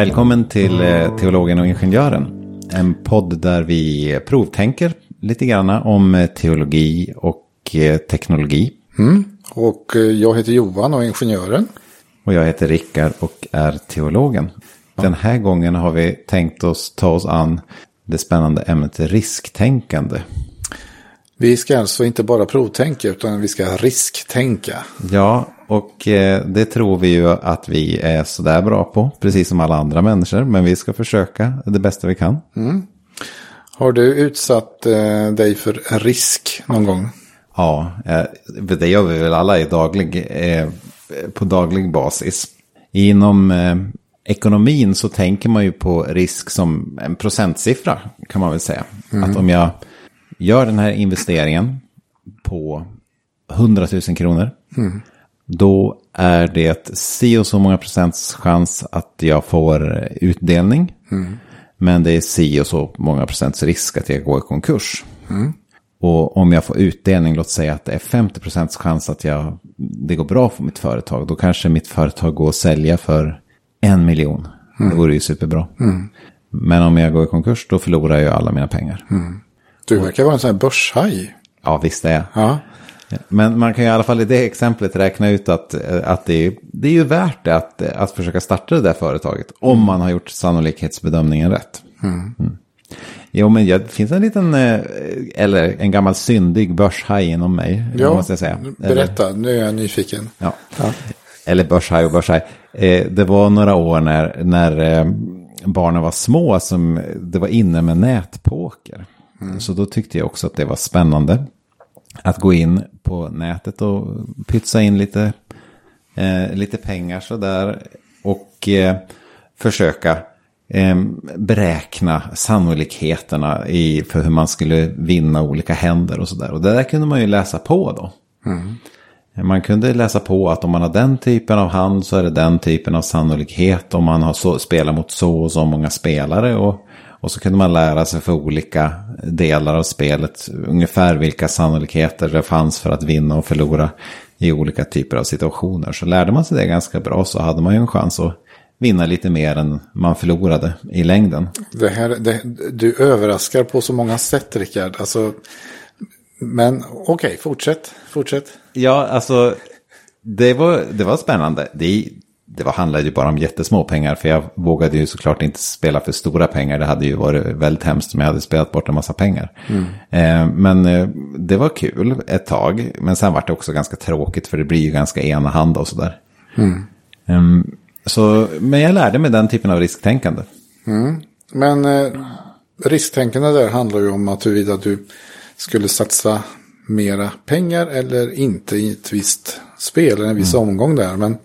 Välkommen till eh, Teologen och Ingenjören. En podd där vi provtänker lite grann om eh, teologi och eh, teknologi. Mm. Och jag heter Johan och är ingenjören. Och jag heter Rickard och är teologen. Den här gången har vi tänkt oss ta oss an det spännande ämnet risktänkande. Vi ska alltså inte bara provtänka utan vi ska risktänka. Ja, och eh, det tror vi ju att vi är sådär bra på, precis som alla andra människor. Men vi ska försöka det bästa vi kan. Mm. Har du utsatt eh, dig för risk någon gång? Ja, eh, det gör vi väl alla i daglig, på daglig basis. Inom ekonomin så tänker man ju på risk som en procentsiffra kan man väl säga. Mm. Att om jag gör den här investeringen på 100 000 kronor. Mm. Då är det si och så många procents chans att jag får utdelning. Mm. Men det är si och så många procents risk att jag går i konkurs. Mm. Och om jag får utdelning, låt säga att det är 50 procents chans att jag, det går bra för mitt företag. Då kanske mitt företag går att sälja för en miljon. Mm. Det vore ju superbra. Mm. Men om jag går i konkurs, då förlorar jag alla mina pengar. Mm. Du verkar vara en sån här börshaj. Ja, visst är jag. Ja. Men man kan i alla fall i det exemplet räkna ut att, att det, är, det är ju värt det att, att försöka starta det där företaget. Om mm. man har gjort sannolikhetsbedömningen rätt. Mm. Mm. Jo, men det finns en liten, eh, eller en gammal syndig börshaj inom mig. Ja, måste jag säga. berätta, eller, nu är jag nyfiken. Ja. ja. Eller börshaj och börshaj. Eh, det var några år när, när eh, barnen var små som det var inne med nätpoker. Mm. Så då tyckte jag också att det var spännande att gå in på nätet och pytsa in lite, eh, lite pengar sådär. Och eh, försöka eh, beräkna sannolikheterna i, för hur man skulle vinna olika händer och sådär. Och det där kunde man ju läsa på då. Mm. Man kunde läsa på att om man har den typen av hand så är det den typen av sannolikhet. Om man har så, spelar mot så och så många spelare. Och och så kunde man lära sig för olika delar av spelet ungefär vilka sannolikheter det fanns för att vinna och förlora i olika typer av situationer. Så lärde man sig det ganska bra så hade man ju en chans att vinna lite mer än man förlorade i längden. Det här, det, du överraskar på så många sätt Rickard. Alltså, men okej, okay, fortsätt, fortsätt. Ja, alltså det var, det var spännande. Det, det var, handlade ju bara om jättesmå pengar. För jag vågade ju såklart inte spela för stora pengar. Det hade ju varit väldigt hemskt om jag hade spelat bort en massa pengar. Mm. Eh, men eh, det var kul ett tag. Men sen var det också ganska tråkigt. För det blir ju ganska enahanda och sådär. Mm. Eh, så, men jag lärde mig den typen av risktänkande. Mm. Men eh, risktänkande där handlar ju om att huruvida du skulle satsa mera pengar eller inte i ett visst spel, en viss mm. omgång där. Men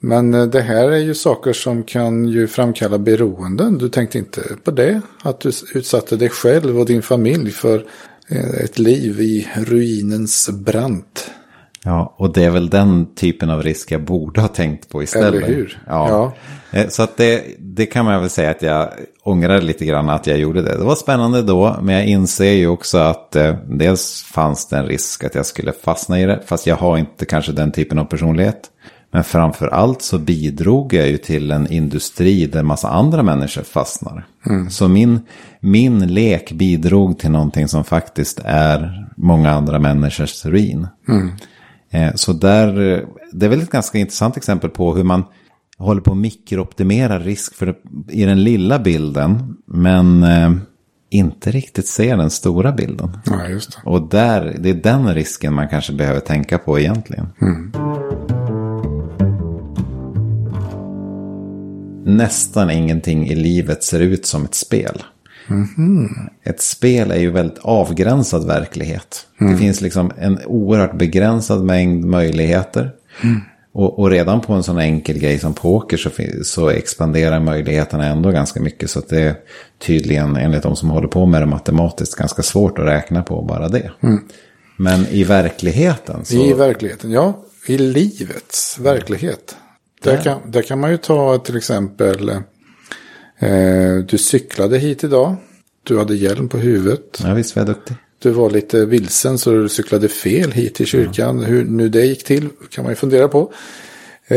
men eh, det här är ju saker som kan ju framkalla beroenden. Du tänkte inte på det? Att du utsatte dig själv och din familj för eh, ett liv i ruinens brant. Ja, och det är väl den typen av risk jag borde ha tänkt på istället. Eller hur? Ja. ja. Eh, så att det, det kan man väl säga att jag ångrar lite grann att jag gjorde det. Det var spännande då, men jag inser ju också att eh, dels fanns det en risk att jag skulle fastna i det. Fast jag har inte kanske den typen av personlighet. Men framför allt så bidrog jag ju till en industri där massa andra människor fastnar. Mm. Så min, min lek bidrog till någonting som faktiskt är många andra människors ruin. Mm. Eh, så där, det är väl ett ganska intressant exempel på hur man håller på att mikrooptimera risk för, i den lilla bilden. Men eh, inte riktigt ser den stora bilden. Ja. Och där, det är den risken man kanske behöver tänka på egentligen. Mm. Nästan ingenting i livet ser ut som ett spel. Mm. Ett spel är ju väldigt avgränsad verklighet. Mm. Det finns liksom en oerhört begränsad mängd möjligheter. Mm. Och, och, redan på en sån enkel grej som poker så, så expanderar möjligheterna ändå ganska mycket. Så att det är tydligen, enligt de som håller på med det matematiskt, ganska svårt att räkna på bara det. Mm. Men i verkligheten så... I verkligheten, ja. I livets verklighet. Där, kan, där kan man ju ta till exempel. Eh, du cyklade hit idag. Du hade hjälm på huvudet. Ja, visst var jag duktig. Du var lite vilsen så du cyklade fel hit till kyrkan. Ja. Hur nu det gick till kan man ju fundera på.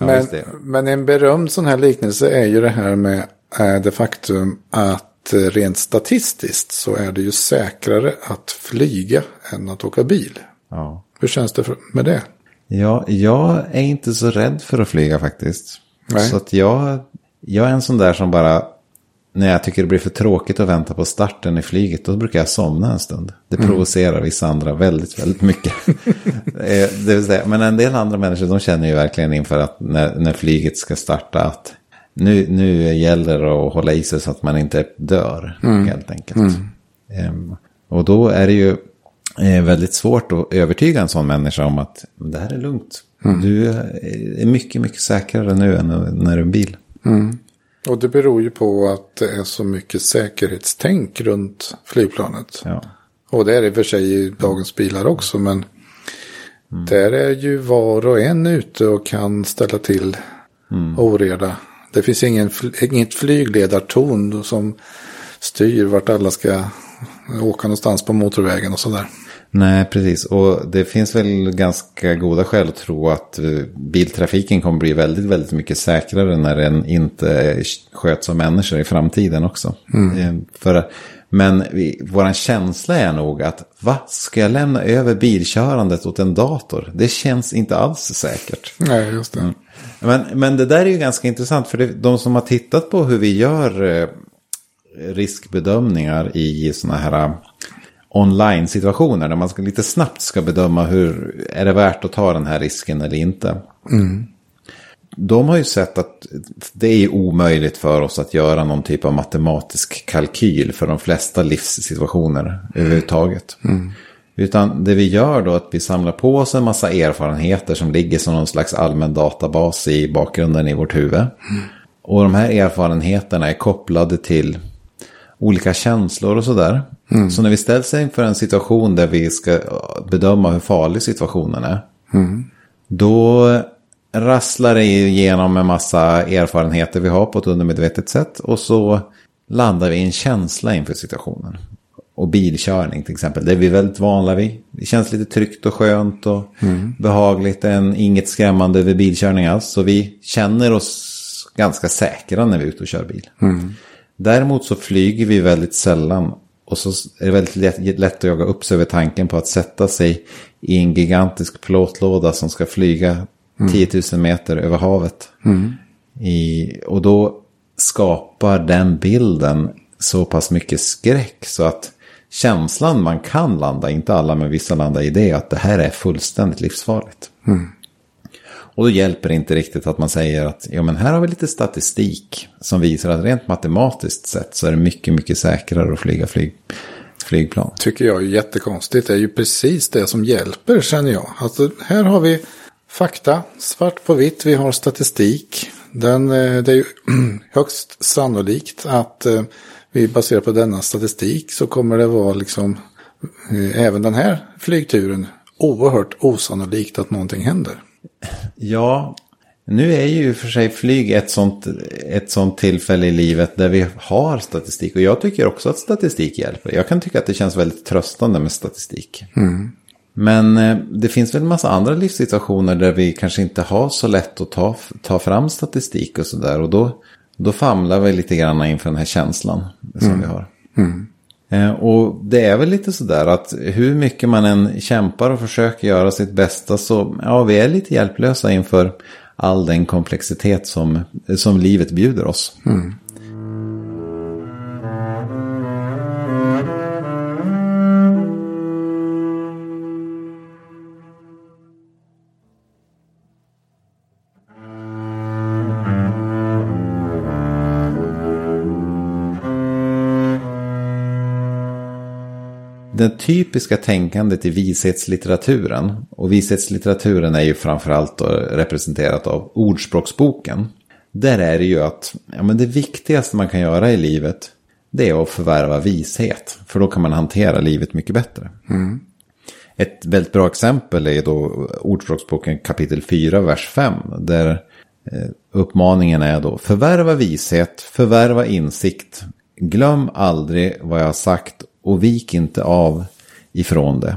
men, visst är det. men en berömd sån här liknelse är ju det här med eh, det faktum att eh, rent statistiskt så är det ju säkrare att flyga än att åka bil. Ja. Hur känns det med det? Ja, jag är inte så rädd för att flyga faktiskt. Nej. Så att jag, jag är en sån där som bara, när jag tycker det blir för tråkigt att vänta på starten i flyget, då brukar jag somna en stund. Det Mm. provocerar vissa andra väldigt, väldigt mycket. Eh, det vill säga, men en del andra människor, de känner ju verkligen inför att när, när flyget ska starta, att nu, nu gäller det att hålla i sig så att man inte dör, Mm. helt enkelt. Ehm, och då är det ju eh, väldigt svårt att övertyga en sån människa om att det här är lugnt. Mm. Du är mycket, mycket säkrare nu än när du är en bil. Och det beror ju på att det är så mycket säkerhetstänk runt flygplanet. Ja. Och det är det i och för sig i dagens bilar också. Men där är ju var och en ute och kan ställa till oreda. Det finns ingen, inget flygledartorn som styr vart alla ska åka någonstans på motorvägen och sådär. Nej, precis. Och det finns väl ganska goda skäl att tro att eh, biltrafiken kommer bli väldigt, väldigt mycket säkrare när den inte sköts av människor i framtiden också. Eh, För, men vi, våran känsla är nog att, va, ska jag lämna över bilkörandet åt en dator? Det känns inte alls säkert. Nej, just det. Men, men det där är ju ganska intressant för det, de som har tittat på hur vi gör eh, riskbedömningar i sådana här online-situationer där man ska, lite snabbt ska bedöma hur är det värt att ta den här risken eller inte. De har ju sett att det är omöjligt för oss att göra någon typ av matematisk kalkyl för de flesta livssituationer överhuvudtaget. Utan det vi gör då är att vi samlar på oss en massa erfarenheter som ligger som någon slags allmän databas i bakgrunden i vårt huvud. Och de här erfarenheterna är kopplade till olika känslor och sådär. Så när vi ställs inför en situation där vi ska bedöma hur farlig situationen är. Då rasslar det igenom en massa erfarenheter vi har på ett undermedvetet sätt. Och så landar vi i en känsla inför situationen. Och bilkörning till exempel, det är vi väldigt vana vid. Det känns lite tryggt och skönt och behagligt. En, inget skrämmande över bilkörning alls. Så vi känner oss ganska säkra när vi är ute och kör bil. Däremot så flyger vi väldigt sällan. Och så är det väldigt lätt, lätt att jaga upp sig över tanken på att sätta sig i en gigantisk plåtlåda som ska flyga 10 000 meter över havet. I, och då skapar den bilden så pass mycket skräck så att känslan man kan landa, inte alla men vissa landar i det, att det här är fullständigt livsfarligt. Och då hjälper det inte riktigt att man säger att ja, men här har vi lite statistik som visar att rent matematiskt sett så är det mycket, mycket säkrare att flyga flyg, flygplan. Tycker jag är jättekonstigt. Det är ju precis det som hjälper känner jag. Alltså, här har vi fakta, svart på vitt. Vi har statistik. Den, eh, det är ju högst sannolikt att eh, vi baserat på denna statistik så kommer det vara liksom eh, även den här flygturen oerhört osannolikt att någonting händer. Ja, nu är ju för sig flyg ett sånt, ett sånt tillfälle i livet där vi har statistik. Och jag tycker också att statistik hjälper. Jag kan tycka att det känns väldigt tröstande med statistik. Men eh, det finns väl en massa andra livssituationer där vi kanske inte har så lätt att ta, ta fram statistik och sådär. Och då, då famlar vi lite grann inför den här känslan som vi har. Eh, Eh, och det är väl lite sådär att hur mycket man än kämpar och försöker göra sitt bästa så ja, vi är lite hjälplösa inför all den komplexitet som, som livet bjuder oss. Mm. Det typiska tänkandet i vishetslitteraturen, och vishetslitteraturen är ju framförallt representerat av Ordspråksboken. Där är det ju att ja, men det viktigaste man kan göra i livet, det är att förvärva vishet. För då kan man hantera livet mycket bättre. Ett väldigt bra exempel är då Ordspråksboken kapitel 4, vers 5. Där eh, uppmaningen är då förvärva vishet, förvärva insikt. Glöm aldrig vad jag har sagt och vik inte av ifrån det.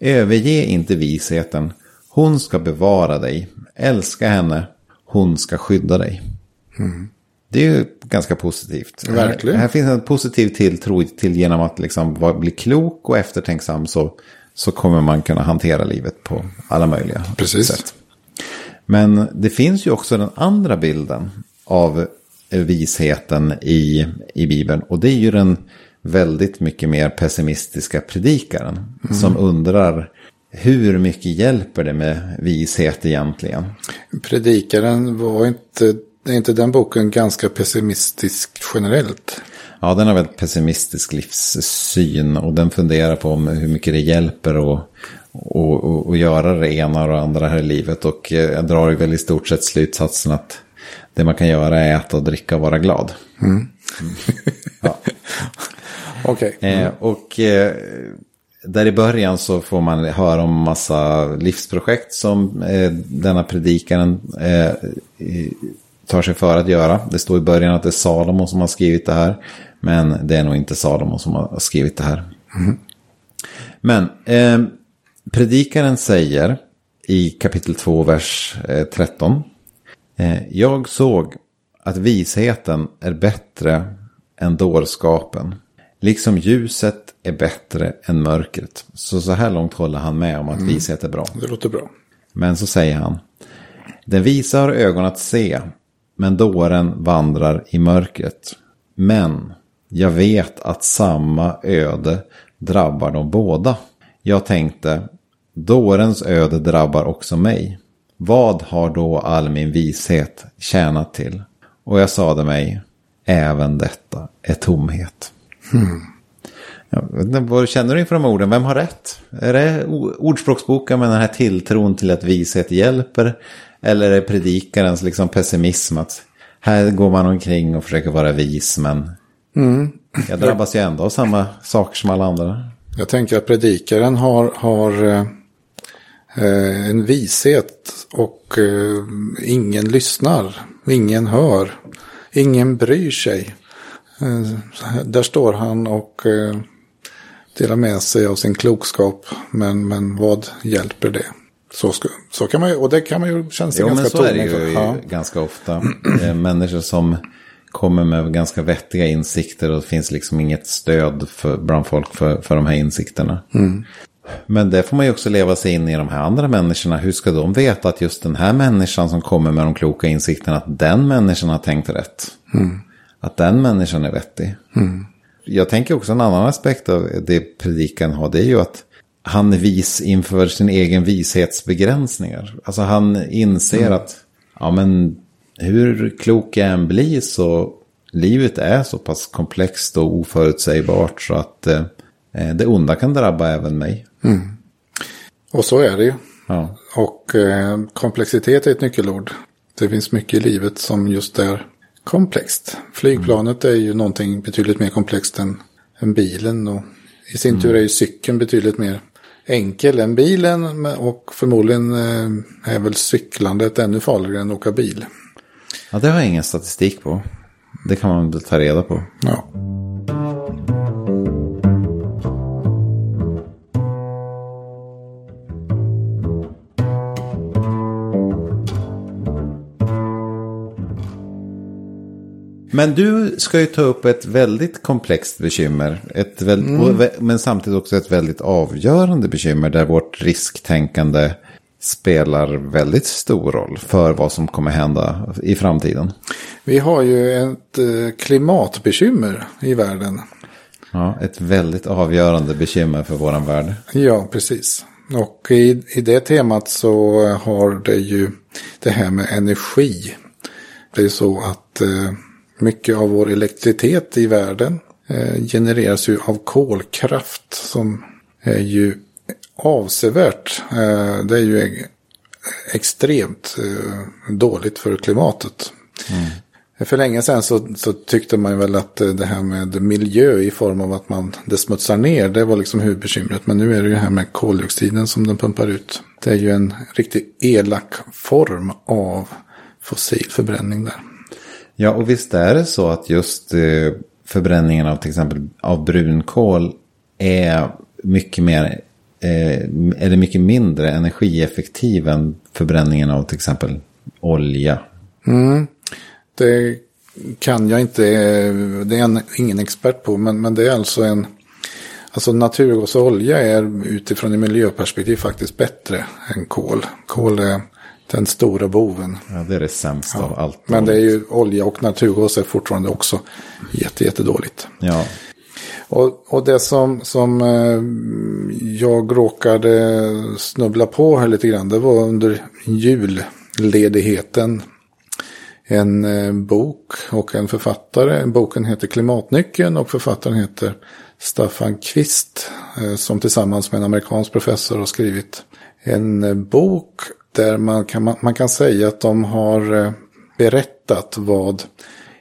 Överge inte visheten, Hon ska bevara dig, älska henne, hon ska skydda dig. Det är ju ganska positivt. Verkligen. Här, här finns en positiv tilltro till genom att liksom bli klok och eftertänksam så, så kommer man kunna hantera livet på alla möjliga Precis. sätt. Men det finns ju också den andra bilden av visheten i, i Bibeln. Och det är ju den väldigt mycket mer pessimistiska predikaren. Som undrar hur mycket hjälper det med vishet egentligen? Predikaren var inte, är inte den boken ganska pessimistisk generellt? Ja, den har väldigt pessimistisk livssyn och den funderar på om hur mycket det hjälper och, och, och, och göra det ena och det andra här i livet. Och eh, jag drar väl i stort sett slutsatsen att det man kan göra är äta och dricka och vara glad. Okej. Eh, och eh, där i början så får man höra om massa livsprojekt som eh, denna predikaren tar sig för att göra. Det står i början att det är Salomo som har skrivit det här. Men det är nog inte Salomo som har skrivit det här. Men eh, predikaren säger i kapitel 2, vers eh, 13. Eh, jag såg att visheten är bättre än dårskapen. Liksom ljuset är bättre än mörkret. Så så här långt håller han med om att vishet är bra. Det låter bra. Men så säger han. Den visa har ögon att se, men dåren vandrar i mörkret. Men jag vet att samma öde drabbar dem båda. Jag tänkte, dårens öde drabbar också mig. Vad har då all min vishet tjänat till? Och jag sade mig, även detta är tomhet. Vet inte, vad känner du inför de orden? Vem har rätt? Är det Ordspråksboken med den här tilltron till att vishet hjälper? Eller är det predikarens liksom pessimism att här går man omkring och försöker vara vis men jag drabbas ju ändå av samma saker som alla andra. Jag tänker att predikaren har, har eh, en vishet och eh, ingen lyssnar, ingen hör, ingen bryr sig. Eh, där står han och eh, delar med sig av sin klokskap, men, men vad hjälper det? Så, ska, så kan man ju, och det kan man ju känna sig Jo men ganska så är det tom ju Ja. ganska ofta. Eh, Människor som kommer med ganska vettiga insikter och det finns liksom inget stöd för, bland folk för, för de här insikterna. Men det får man ju också leva sig in i de här andra människorna. Hur ska de veta att just den här människan som kommer med de kloka insikterna, att den människan har tänkt rätt? Att den människan är vettig. Jag tänker också en annan aspekt av det predikan har, det är ju att han är vis inför sin egen vishetsbegränsningar. Alltså han inser att, ja men hur klok jag än blir så livet är så pass komplext och oförutsägbart så att eh, det onda kan drabba även mig. Och så är det ju. Ja. Och eh, komplexitet är ett nyckelord. Det finns mycket i livet som just är komplext. Flygplanet är ju någonting betydligt mer komplext än, än bilen. Och I sin tur är ju cykeln betydligt mer enkel än bilen. Och förmodligen eh, är väl cyklandet ännu farligare än att åka bil. ja, det har jag ingen statistik på. Det kan man väl ta reda på. Ja. Men du ska ju ta upp ett väldigt komplext bekymmer. Ett väl, och vä- men samtidigt också ett väldigt avgörande bekymmer där vårt risktänkande spelar väldigt stor roll för vad som kommer hända i framtiden. Vi har ju ett eh, klimatbekymmer i världen. Ja, ett väldigt avgörande bekymmer för våran värld. Ja, precis. Och i, i det temat så har det ju det här med energi. Det är ju så att eh, mycket av vår elektricitet i världen eh, genereras ju av kolkraft som är ju avsevärt. Eh, det är ju e- extremt eh, dåligt för klimatet. För länge sedan så, så tyckte man väl att det här med miljö i form av att man det smutsar ner, det var liksom huvudbekymret. Men nu är det ju det här med koldioxiden som den pumpar ut. Det är ju en riktigt elak form av fossil förbränning där. Ja, och visst är det så att just eh, förbränningen av till exempel av brunkol är mycket mer eh, är det mycket mindre energieffektiv än förbränningen av till exempel olja. Mm. Det kan jag inte, det är en, ingen expert på, men, men det är alltså en, alltså naturgas och olja är utifrån ett miljöperspektiv faktiskt bättre än kol. Kol är den stora boven. Ja, det är det sämsta av allt. Men det är ju olja och naturgas är fortfarande också jätte, jättedåligt. Ja, Och, och det som, som eh, jag råkade snubbla på här lite grann, det var under julledigheten. En eh, bok och en författare. Boken heter Klimatnyckeln och författaren heter Staffan Kvist. Eh, som tillsammans med en amerikansk professor har skrivit en bok där man kan, man, man kan säga att de har eh, berättat vad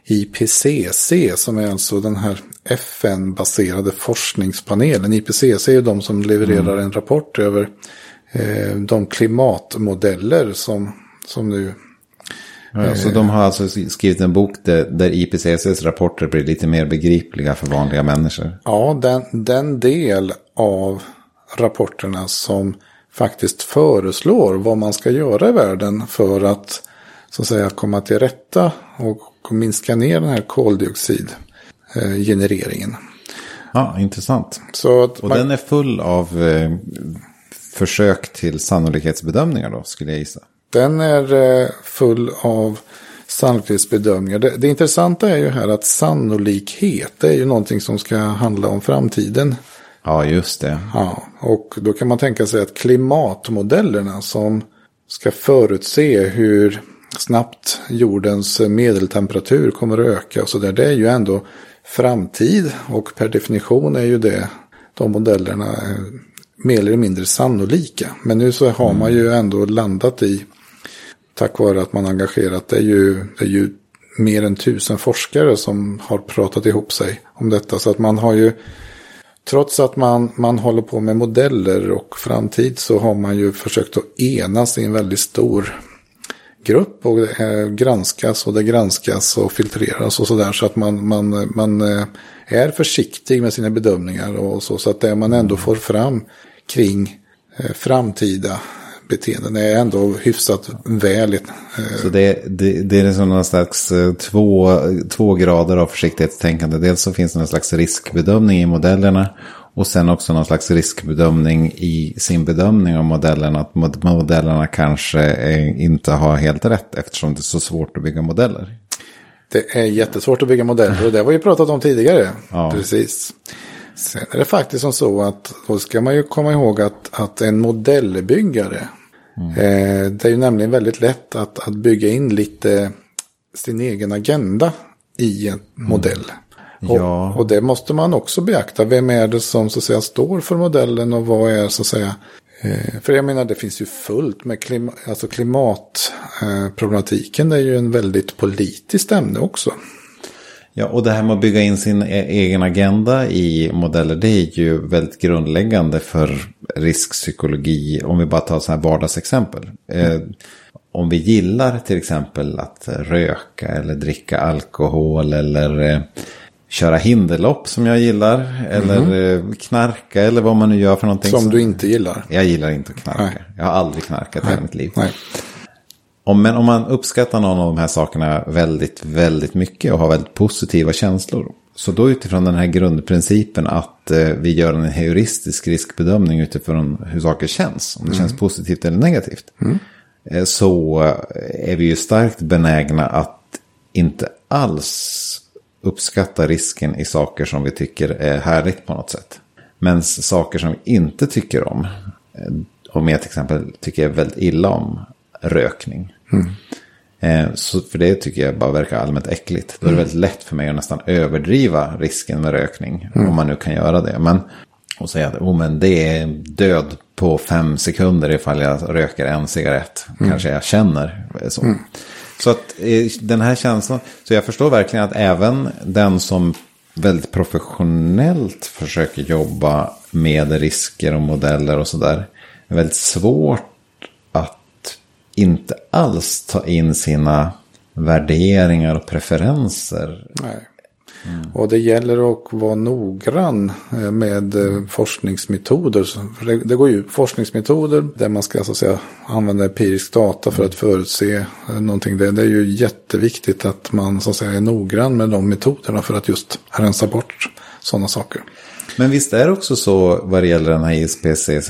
IPCC, som är alltså den här FN-baserade forskningspanelen. IPCC är ju de som levererar en rapport över eh, de klimatmodeller som, som nu... Ja, så de har alltså skrivit en bok där, där IPCCs rapporter blir lite mer begripliga för vanliga människor. Ja, den, den del av rapporterna som faktiskt föreslår vad man ska göra i världen för att så att säga komma till rätta och minska ner den här koldioxidgenereringen. Ja, intressant. Så att Och man, den är full av eh, försök till sannolikhetsbedömningar då, skulle jag gissa. Den är eh, full av sannolikhetsbedömningar. Det, det intressanta är ju här att sannolikhet det är ju någonting som ska handla om framtiden. Ja, just det. Ja, och då kan man tänka sig att klimatmodellerna som ska förutse hur snabbt jordens medeltemperatur kommer att öka och så där. Det är ju ändå framtid och per definition är ju det de modellerna eh, mer eller mindre sannolika. Men nu så har man ju ändå landat i tack vare att man engagerat. Det är ju, det är ju mer än tusen forskare som har pratat ihop sig om detta. Så att man har ju, trots att man, man håller på med modeller och framtid så har man ju försökt att enas i en väldigt stor grupp. Och det granskas och det granskas och filtreras och sådär. Så att man, man, man eh, är försiktig med sina bedömningar och så. Så att det man ändå får fram kring eh, framtida beteenden är ändå hyfsat väl. eh, Så det, det, det är liksom någon slags eh, två, två grader av försiktighetstänkande. Dels så finns det någon slags riskbedömning i modellerna. Och sen också någon slags riskbedömning i sin bedömning av modellerna. Att mod- modellerna kanske inte har helt rätt eftersom det är så svårt att bygga modeller. Det är jättesvårt att bygga modeller och det har vi pratat om tidigare. Ja. Precis. Sen är det faktiskt som så att då ska man ju komma ihåg att, att en modellbyggare. Eh, det är ju nämligen väldigt lätt att, att bygga in lite sin egen agenda i en modell. Ja. Och, och det måste man också beakta. Vem är det som så att säga står för modellen och vad är så att säga. Eh, för jag menar det finns ju fullt med klima, alltså klimatproblematiken. Eh, det är ju en väldigt politiskt ämne också. Ja, och det här med att bygga in sin e- egen agenda i modeller, det är ju väldigt grundläggande för riskpsykologi. Om vi bara tar så här vardagsexempel. Eh, om vi gillar till exempel att röka eller dricka alkohol eller eh, köra hinderlopp som jag gillar. Eller eh, knarka eller vad man nu gör för någonting. Som du inte gillar. Jag gillar inte att knarka. Nej. Jag har aldrig knarkat i hela mitt liv. Nej. Om, men om man uppskattar någon av de här sakerna väldigt, väldigt mycket och har väldigt positiva känslor. Så då utifrån den här grundprincipen att eh, vi gör en heuristisk riskbedömning utifrån hur saker känns. Om det känns positivt eller negativt. Eh, så eh, är vi ju starkt benägna att inte alls uppskatta risken i saker som vi tycker är härligt på något sätt. Men saker som vi inte tycker om. eh, Om jag till exempel tycker väldigt illa om rökning. Eh, Så för det tycker jag bara verkar allmänt äckligt. Då är det väldigt lätt för mig att nästan överdriva risken med rökning. Om man nu kan göra det. Men, och säga att oh, men det är död på fem sekunder ifall jag röker en cigarett. Kanske jag känner så. Så att eh, den här känslan. Så jag förstår verkligen att även den som väldigt professionellt försöker jobba med risker och modeller och sådär. är väldigt svårt inte alls ta in sina värderingar och preferenser Nej. Mm. Och det gäller att vara noggrann eh, med eh, forskningsmetoder. Det, går ju forskningsmetoder där man ska så att säga, använda empirisk data för att förutse eh, någonting. Det, det, är ju jätteviktigt att man så att säga, är noggrann med de metoderna för att just rensa bort sådana saker. Men visst är det också så vad det gäller den här IPCC,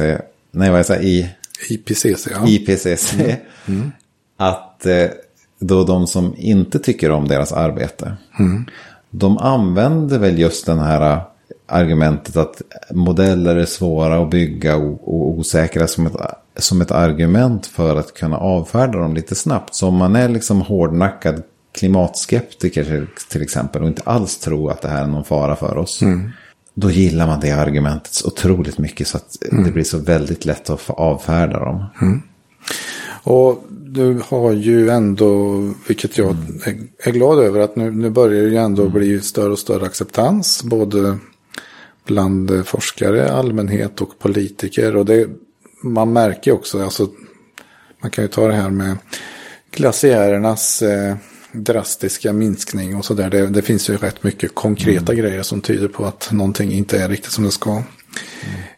nej vad jag säger, I, IPCC, ja. IPCC, mm. Mm. att då de som inte tycker om deras arbete, mm. de använder väl just den här argumentet att modeller är svåra att bygga och osäkra som ett, som ett argument för att kunna avfärda dem lite snabbt. Så om man är liksom hårdnackad klimatskeptiker till exempel och inte alls tror att det här är någon fara för oss. Mm. Då gillar man det argumentet så otroligt mycket så att mm. det blir så väldigt lätt att avfärda dem. Mm. Och du har ju ändå, vilket jag är glad över, att nu, nu börjar det ju ändå mm. bli större och större acceptans. Både bland forskare, allmänhet och politiker. Och det, man märker också, alltså, man kan ju ta det här med glaciärernas eh, drastiska minskning och sådär. Det, det finns ju rätt mycket konkreta mm. grejer som tyder på att någonting inte är riktigt som det ska. Mm.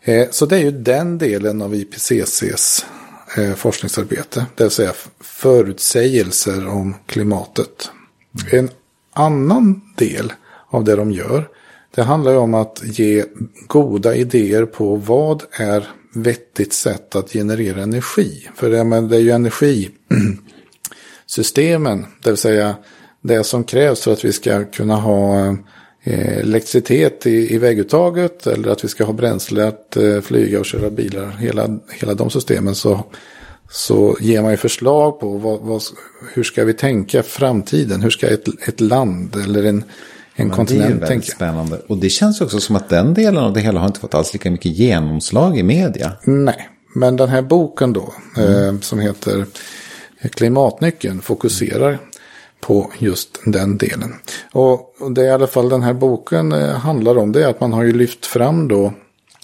Eh, så det är ju den delen av IPCCs eh, forskningsarbete. Det vill säga förutsägelser om klimatet. Mm. En annan del av det de gör. Det handlar ju om att ge goda idéer på vad är vettigt sätt att generera energi. För det, men det är ju energisystemen, det vill säga det som krävs för att vi ska kunna ha eh, elektricitet i, i vägguttaget eller att vi ska ha bränsle att eh, flyga och köra bilar. Hela, hela de systemen så, så ger man ju förslag på vad, vad, hur ska vi tänka framtiden? Hur ska ett, ett land eller en, en Men kontinent tänka? Det är väldigt spännande. Och det känns också som att den delen av det hela har inte fått alls lika mycket genomslag i media. Nej, men den här boken då mm. eh, som heter Klimatnyckeln fokuserar på just den delen. Och det i alla fall den här boken eh, handlar om det är att man har ju lyft fram då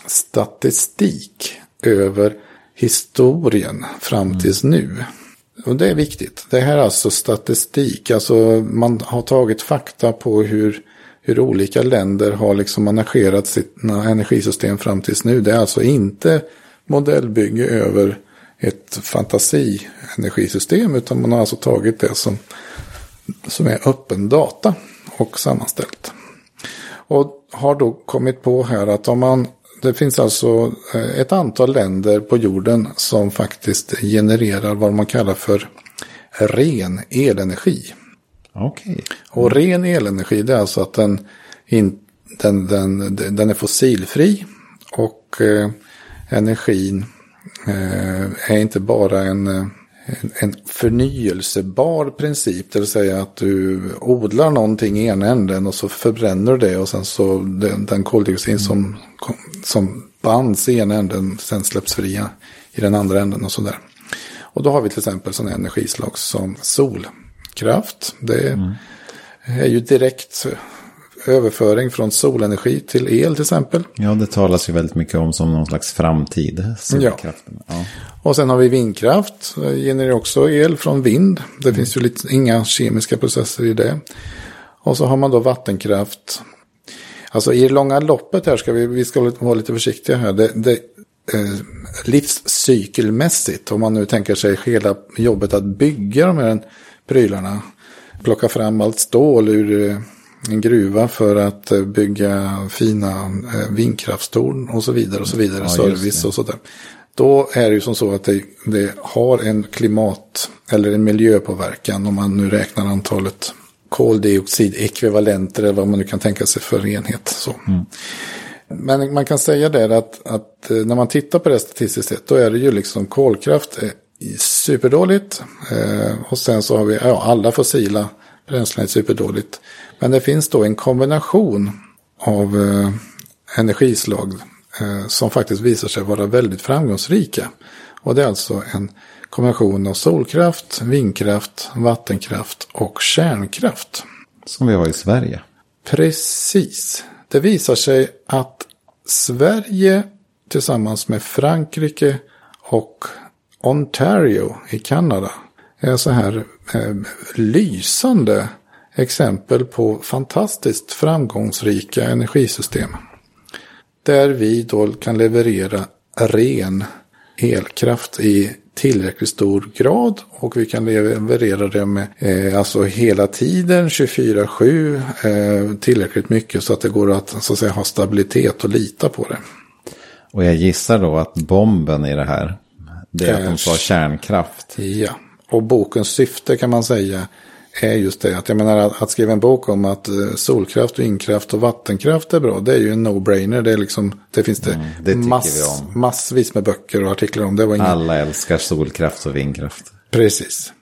statistik över historien fram mm. tills nu. Och det är viktigt. Det här är alltså statistik. Alltså man har tagit fakta på hur, hur olika länder har liksom managerat sina energisystem fram tills nu. Det är alltså inte modellbygge över ett fantasienergisystem. Utan man har alltså tagit det som som är öppen data och sammanställt. Och har då kommit på här att om man, det finns alltså eh, ett antal länder på jorden som faktiskt genererar vad man kallar för ren elenergi. Okay. Och ren elenergi det är alltså att den, in, den, den, den är fossilfri och eh, energin är inte bara en eh, en förnyelsebar princip. Det vill säga att du odlar någonting i ena änden och så förbränner du det och sen så den, den koldioxid som, som bands i ena änden sen släpps fria i den andra änden och sådär. Och då har vi till exempel sådana energislag som solkraft. Det mm. är ju direkt överföring från solenergi till el till exempel. Ja, det talas ju väldigt mycket om som någon slags framtid. Ja. ja. Och sen har vi vindkraft. Det genererar också el från vind. Det mm. finns ju lite, inga kemiska processer i det. Och så har man då vattenkraft. Alltså i det långa loppet här ska vi, vi ska vara lite försiktiga här. Det, det, eh, livscykelmässigt, om man nu tänker sig hela jobbet att bygga de här prylarna. Plocka fram allt stål ur eh, en gruva för att eh, bygga fina eh, vindkraftstorn och så vidare och så vidare, ja, service och sådär. Då är det ju som så att det, det, har en klimat eller en miljöpåverkan om man nu räknar antalet koldioxidekvivalenter eller vad man nu kan tänka sig för enhet. Så. Mm. Men man kan säga där att, att eh, när man tittar på det statistiskt sett då är det ju liksom kolkraft är superdåligt. Eh, och sen så har vi ja, alla fossila bränslen är superdåligt. Men det finns då en kombination av eh, energislag eh, som faktiskt visar sig vara väldigt framgångsrika. Och det är alltså en kombination av solkraft, vindkraft, vattenkraft och kärnkraft. Som vi har i Sverige. Precis. Det visar sig att Sverige tillsammans med Frankrike och Ontario i Kanada är så här eh, lysande exempel på fantastiskt framgångsrika energisystem. Där vi då kan leverera ren elkraft i tillräckligt stor grad och vi kan leverera det med eh, alltså hela tiden 24-7 eh, tillräckligt mycket så att det går att, så att säga, ha stabilitet och lita på det. Och jag gissar då att bomben i det här, det är att de sa kärnkraft. Ja, och bokens syfte kan man säga är just det. Att jag menar att, att skriva en bok om att eh, solkraft, vindkraft och vattenkraft är bra. Det är ju en no-brainer. Det, är liksom, det finns det, Mm, det mass, massvis med böcker och artiklar om. Det var inget, Alla älskar solkraft och vindkraft. Precis.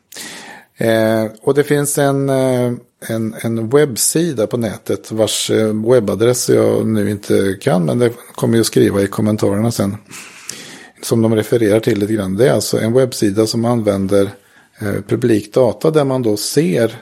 Eh, och det finns en, eh, en, en webbsida på nätet vars eh, webbadress jag nu inte kan. Men det kommer jag skriva i kommentarerna sen. Som de refererar till lite grann. Det är alltså en webbsida som använder Eh, publik data. Där man då ser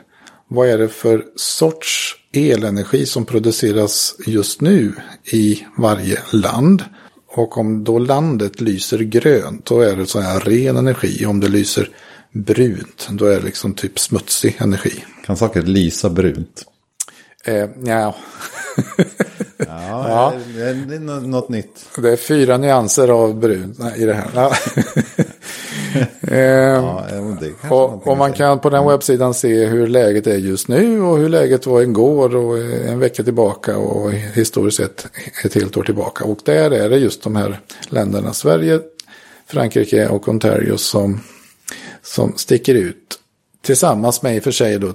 vad är det för sorts elenergi som produceras just nu i varje land. Och om då landet lyser grönt då är det så här ren energi. Om det lyser brunt då är det liksom typ smutsig energi. Kan saker lysa brunt? Eh, ja. Ja, Det, är, något nytt. Det är fyra nyanser av brunt i det här. Ja. eh, Ja, det och, och man kan på den webbsidan se hur läget är just nu och hur läget var igår och en vecka tillbaka och historiskt sett ett helt år tillbaka. Och där är det just de här länderna, Sverige, Frankrike och Ontario som, som sticker ut. Tillsammans med i och för sig då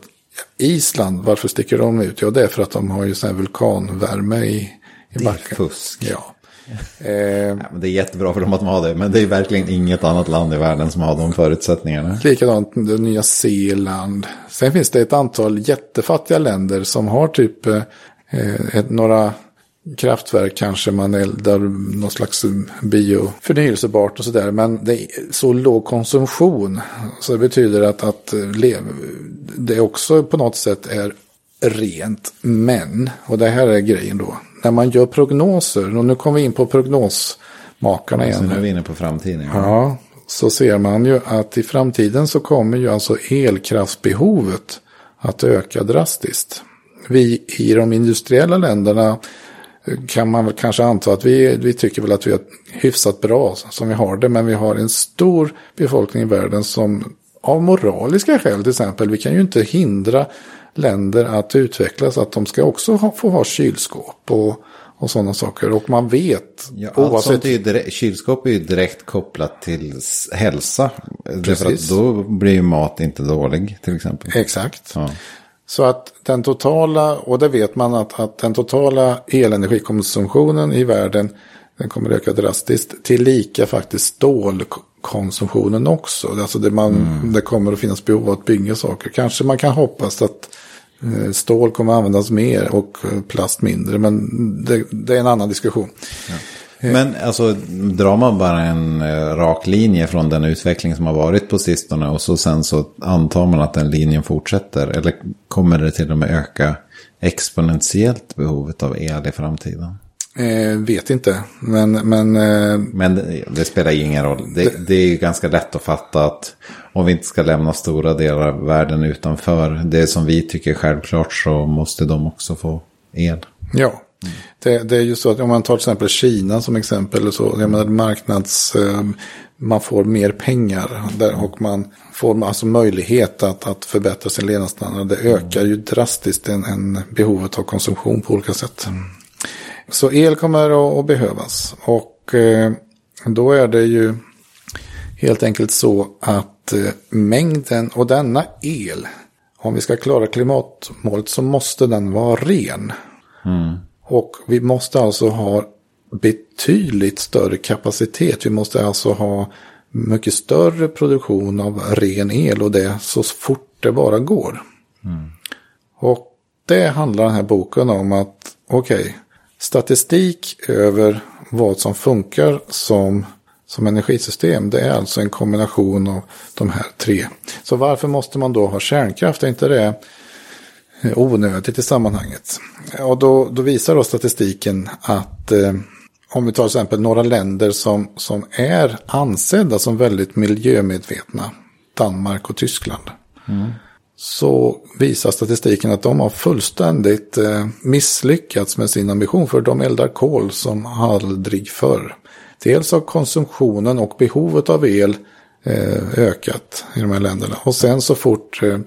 Island, varför sticker de ut? Ja, det är för att de har ju sån här vulkanvärme i, i Det är backen. fusk. Ja. Eh, Ja, det är jättebra för dem att de har det. Men det är verkligen inget annat land i världen som har de förutsättningarna. Likadant med Nya Zeeland. Sen finns det ett antal jättefattiga länder som har typ eh, ett, några kraftverk kanske man eldar någon slags bio förnyelsebart och sådär. Men det är så låg konsumtion. Så det betyder att, att lev, det också på något sätt är rent. Men, och det här är grejen då. När man gör prognoser, och nu kommer vi in på prognosmakarna igen. Så nu är vi inne på framtiden. Ja, så ser man ju att i framtiden så kommer ju alltså elkraftsbehovet att öka drastiskt. Vi i de industriella länderna kan man väl kanske anta att vi, vi tycker väl att vi är hyfsat bra som vi har det. Men vi har en stor befolkning i världen som av moraliska skäl till exempel. Vi kan ju inte hindra länder att utvecklas. Att de ska också ha, få ha kylskåp och, och sådana saker. Och man vet Ja, allt oavsett. sånt är ju direkt, kylskåp är ju direkt kopplat till hälsa. Därför att Precis. då blir ju mat inte dålig till exempel. Exakt. Ja. Så att den totala, och det vet man att, att den totala elenergikonsumtionen i världen den kommer öka drastiskt. Till lika faktiskt stålkonsumtionen också. Alltså det, man, det kommer att finnas behov av att bygga saker. Kanske man kan hoppas att eh, stål kommer att användas mer och eh, plast mindre. Men det, det är en annan diskussion. Men alltså drar man bara en eh, rak linje från den utveckling som har varit på sistone och så sen så antar man att den linjen fortsätter. Eller kommer det till och med öka exponentiellt behovet av el i framtiden? Eh, vet inte. Men, men eh, Men det, det spelar ingen roll. Det, det är ju ganska lätt att fatta att om vi inte ska lämna stora delar av världen utanför det som vi tycker är självklart så måste de också få el. Ja, det, det är ju så att om man tar till exempel Kina som exempel. Så, jag menar, marknads, eh, man får mer pengar där, och man får alltså möjlighet att, att förbättra sin levnadsstandard. Det ökar ju drastiskt en, en behovet av konsumtion på olika sätt. Så el kommer att, att behövas. Och eh, då är det ju helt enkelt så att eh, mängden och denna el, om vi ska klara klimatmålet så måste den vara ren. Mm. Och vi måste alltså ha betydligt större kapacitet. Vi måste alltså ha mycket större produktion av ren el och det så fort det bara går. Och det handlar den här boken om att, okej, statistik över vad som funkar som, som energisystem, det är alltså en kombination av de här tre. Så varför måste man då ha kärnkraft? Är inte det onödigt i sammanhanget? Och då, då visar då statistiken att eh, om vi tar till exempel några länder som, som är ansedda som väldigt miljömedvetna, Danmark och Tyskland. så visar statistiken att de har fullständigt eh, misslyckats med sin ambition för de eldar kol som aldrig förr. Dels har konsumtionen och behovet av el eh, ökat i de här länderna. Och sen så fort eh,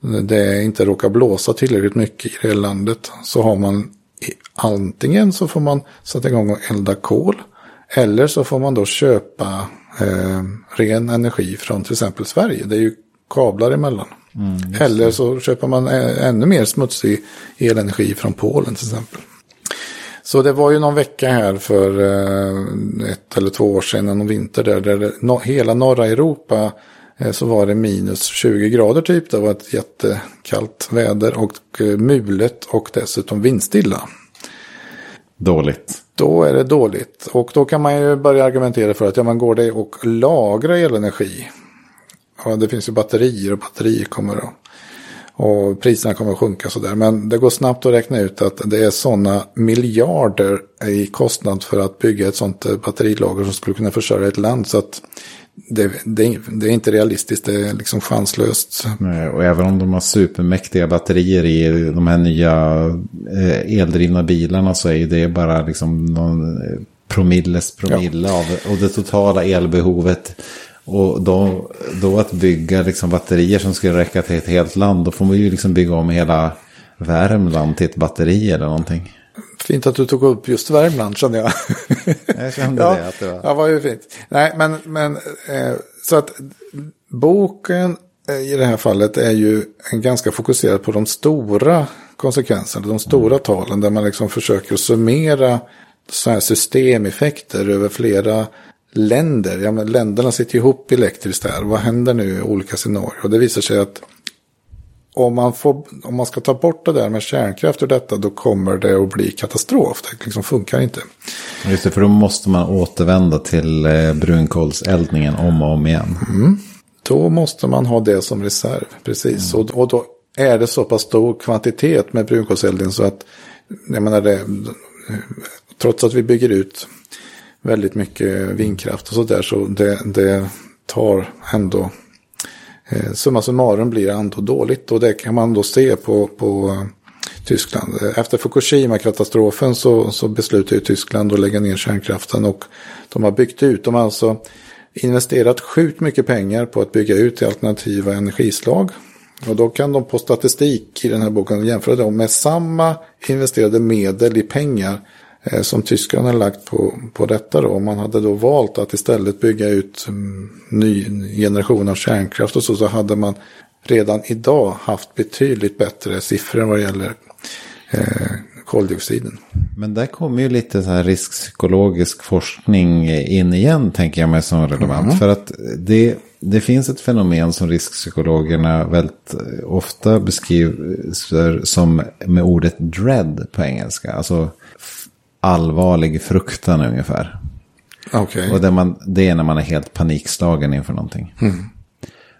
det inte råkar blåsa tillräckligt mycket i det landet så har man antingen så får man sätta igång och elda kol. Eller så får man då köpa eh, ren energi från till exempel Sverige. Det är ju kablar emellan. Mm, Eller så köper man ännu mer smutsig elenergi från Polen till exempel. Så det var ju någon vecka här för eh, ett eller två år sedan, någon vinter där, där hela norra Europa eh, så var det minus 20 grader typ. Det var ett jättekallt väder och eh, mulet och dessutom vindstilla. Dåligt. Då är det dåligt. Och då kan man ju börja argumentera för att ja, man går det och lagra elenergi. Ja, det finns ju batterier och batterier kommer att och priserna kommer att sjunka sådär. Men det går snabbt att räkna ut att det är sådana miljarder i kostnad för att bygga ett sådant eh, batterilager som skulle kunna försörja ett land. Så att det, det, det är inte realistiskt, det är liksom chanslöst. Och även om de har supermäktiga batterier i de här nya eh, eldrivna bilarna så är det bara liksom någon eh, promilles promille ja. av och det totala elbehovet och då, då att bygga liksom batterier som skulle räcka till ett helt land, då får man ju liksom bygga om hela Värmland till ett batteri eller någonting. Fint att du tog upp just Värmland kände jag. Jag kände ja, det. Att det var... Ja, var ju fint. Nej, men, men eh, så att boken eh, i det här fallet är ju ganska fokuserad på de stora konsekvenserna, de stora mm. talen, där man liksom försöker summera så här systemeffekter över flera länder. Ja, men länderna sitter ihop elektriskt här. Vad händer nu i olika scenarier? Och det visar sig att om man, får, om man ska ta bort det där med kärnkraft ur detta då kommer det att bli katastrof. Det liksom funkar inte. Just det, för då måste man återvända till eh, brunkolseldningen om och om igen. Mm. Då måste man ha det som reserv, precis. Mm. Och, och då är det så pass stor kvantitet med brunkolseldning så att, jag menar det, trots att vi bygger ut väldigt mycket vindkraft och sådär. Så det, det tar ändå, eh, summa summarum blir ändå dåligt. Och det kan man då se på, på eh, Tyskland. Eh, efter Fukushima-katastrofen så, så beslutade ju Tyskland att lägga ner kärnkraften och de har byggt ut. De har alltså investerat sjukt mycket pengar på att bygga ut alternativa energislag. Och då kan de på statistik i den här boken jämföra dem med samma investerade medel i pengar Eh, som tyskarna lagt på, på detta då. Man hade då valt att istället bygga ut um, ny generation av kärnkraft och så, så hade man redan idag haft betydligt bättre siffror vad gäller eh, koldioxiden. Men där kommer ju lite så här riskpsykologisk forskning in igen, tänker jag mig som relevant. Mm. För att det, det finns ett fenomen som riskpsykologerna väldigt ofta beskriver som med ordet dread på engelska. Alltså allvarlig fruktan ungefär. Okay. Och det, man, det är när man är helt panikslagen inför någonting. Mm.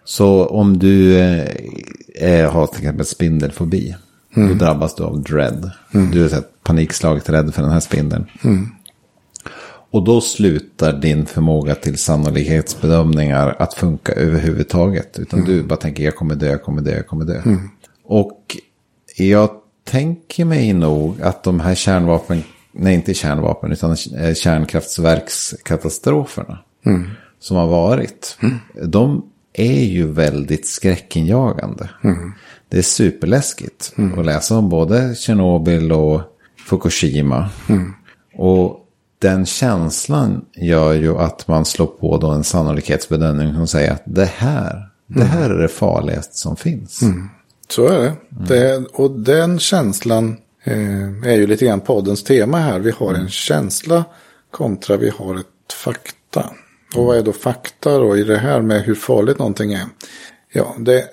Så om du eh, har till exempel spindelfobi. Mm. Då drabbas du av dread. Mm. Du är så panikslaget rädd för den här spindeln. Mm. Och då slutar din förmåga till sannolikhetsbedömningar att funka överhuvudtaget. Utan mm. du bara tänker jag kommer dö, jag kommer dö, jag kommer dö. Mm. Och jag tänker mig nog att de här kärnvapen nej inte kärnvapen, utan eh, kärnkraftverkskatastroferna mm. som har varit. Mm. De är ju väldigt skräckinjagande. Mm. Det är superläskigt mm. att läsa om både Tjernobyl och Fukushima. Mm. Och den känslan gör ju att man slår på då en sannolikhetsbedömning som säger att det här, det här mm. är det farligaste som finns. Så är det. det. Och den känslan är ju lite grann poddens tema här. Vi har en känsla kontra vi har ett fakta. Och vad är då fakta då i det här med hur farligt någonting är? Ja, det,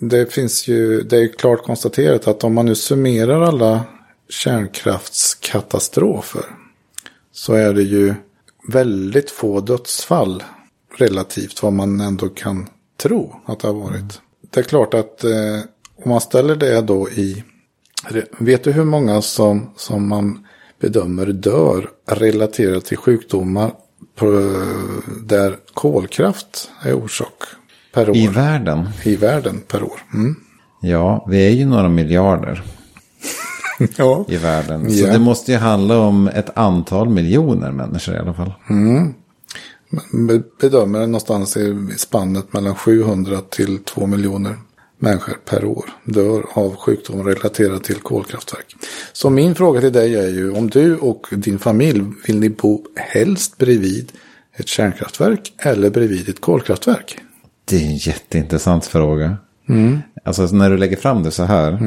det finns ju, det är klart konstaterat att om man nu summerar alla kärnkraftskatastrofer så är det ju väldigt få dödsfall relativt vad man ändå kan tro att det har varit. Det är klart att eh, om man ställer det då i Vet du hur många som, som man bedömer dör relaterat till sjukdomar där kolkraft är orsak per år? I världen? I världen per år. Mm. Ja, vi är ju några miljarder ja. i världen. Så Ja. det måste ju handla om ett antal miljoner människor i alla fall. Be- bedömer någonstans i spannet mellan 700 till 2 miljoner människor per år dör av sjukdomar relaterade till kolkraftverk. Så min fråga till dig är ju om du och din familj vill ni bo helst bredvid ett kärnkraftverk eller bredvid ett kolkraftverk? Det är en jätteintressant fråga. Alltså när du lägger fram det så här.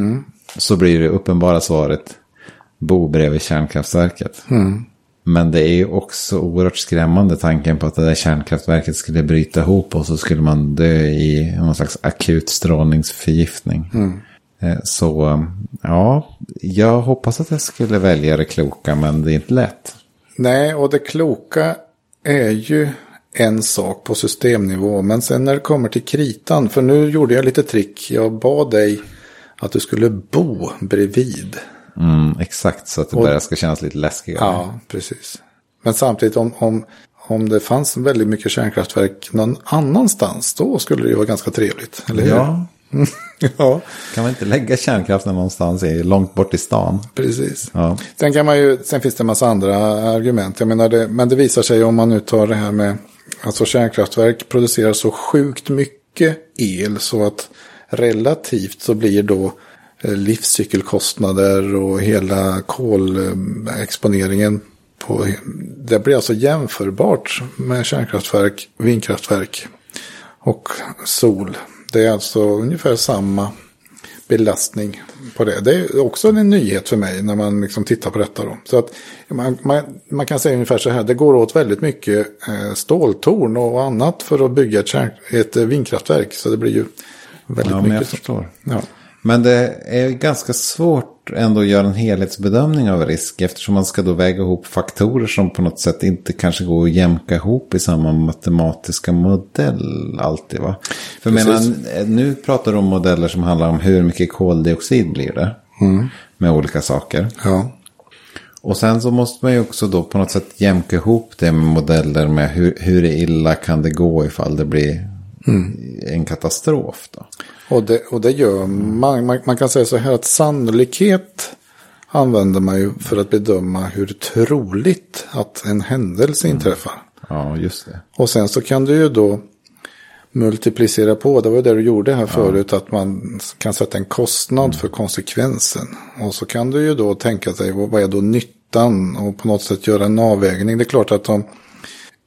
Så blir det uppenbara svaret. Bo bredvid kärnkraftverket. Men det är ju också oerhört skrämmande tanken på att det där kärnkraftverket skulle bryta ihop. Och så skulle man dö i någon slags akut strålningsförgiftning. Eh, Så ja, jag hoppas att jag skulle välja det kloka. Men det är inte lätt. Nej, och det kloka är ju en sak på systemnivå. Men sen när det kommer till kritan, för nu gjorde jag lite trick. Jag bad dig att du skulle bo bredvid. Mm, exakt, så att det Och- börjar ska kännas lite läskigare. Ja, precis. Men samtidigt om, om, om det fanns väldigt mycket kärnkraftverk någon annanstans, då skulle det ju vara ganska trevligt. Eller hur? ja, ja, kan man inte lägga kärnkraften någonstans i, långt bort i stan? precis. Ja. Sen, kan man ju, sen finns det en massa andra argument. Jag menar det, men det visar sig om man nu tar det här med alltså kärnkraftverk producerar så sjukt mycket el så att relativt så blir då livscykelkostnader och hela kolexponeringen på, det blir alltså jämförbart med kärnkraftverk, vindkraftverk och sol. Det är alltså ungefär samma belastning på det. Det är också en nyhet för mig när man liksom tittar på detta. Då. Så att man, man, man kan säga ungefär så här, det går åt väldigt mycket eh, ståltorn och annat för att bygga ett, ett eh, vindkraftverk. Så det blir ju väldigt Ja, men jag mycket. förstår. Ja. Men det är ganska svårt ändå att göra en helhetsbedömning av risk. Eftersom man ska då väga ihop faktorer som på något sätt inte kanske går att jämka ihop i samma matematiska modell alltid. Va? För Precis. menar, nu pratar du om modeller som handlar om hur mycket koldioxid blir det. Med olika saker. ja. Och sen så måste man ju också då på något sätt jämka ihop det med modeller med hur, hur illa kan det gå ifall det blir en katastrof. Då. Och det, och det gör man, man. Man kan säga så här att sannolikhet använder man ju för att bedöma hur troligt att en händelse inträffar. Ja, just det. Och sen så kan du ju då multiplicera på. Det var ju det du gjorde här förut. Att man kan sätta en kostnad för konsekvensen. Och så kan du ju då tänka sig vad är då nyttan. Och på något sätt göra en avvägning. Det är klart att om,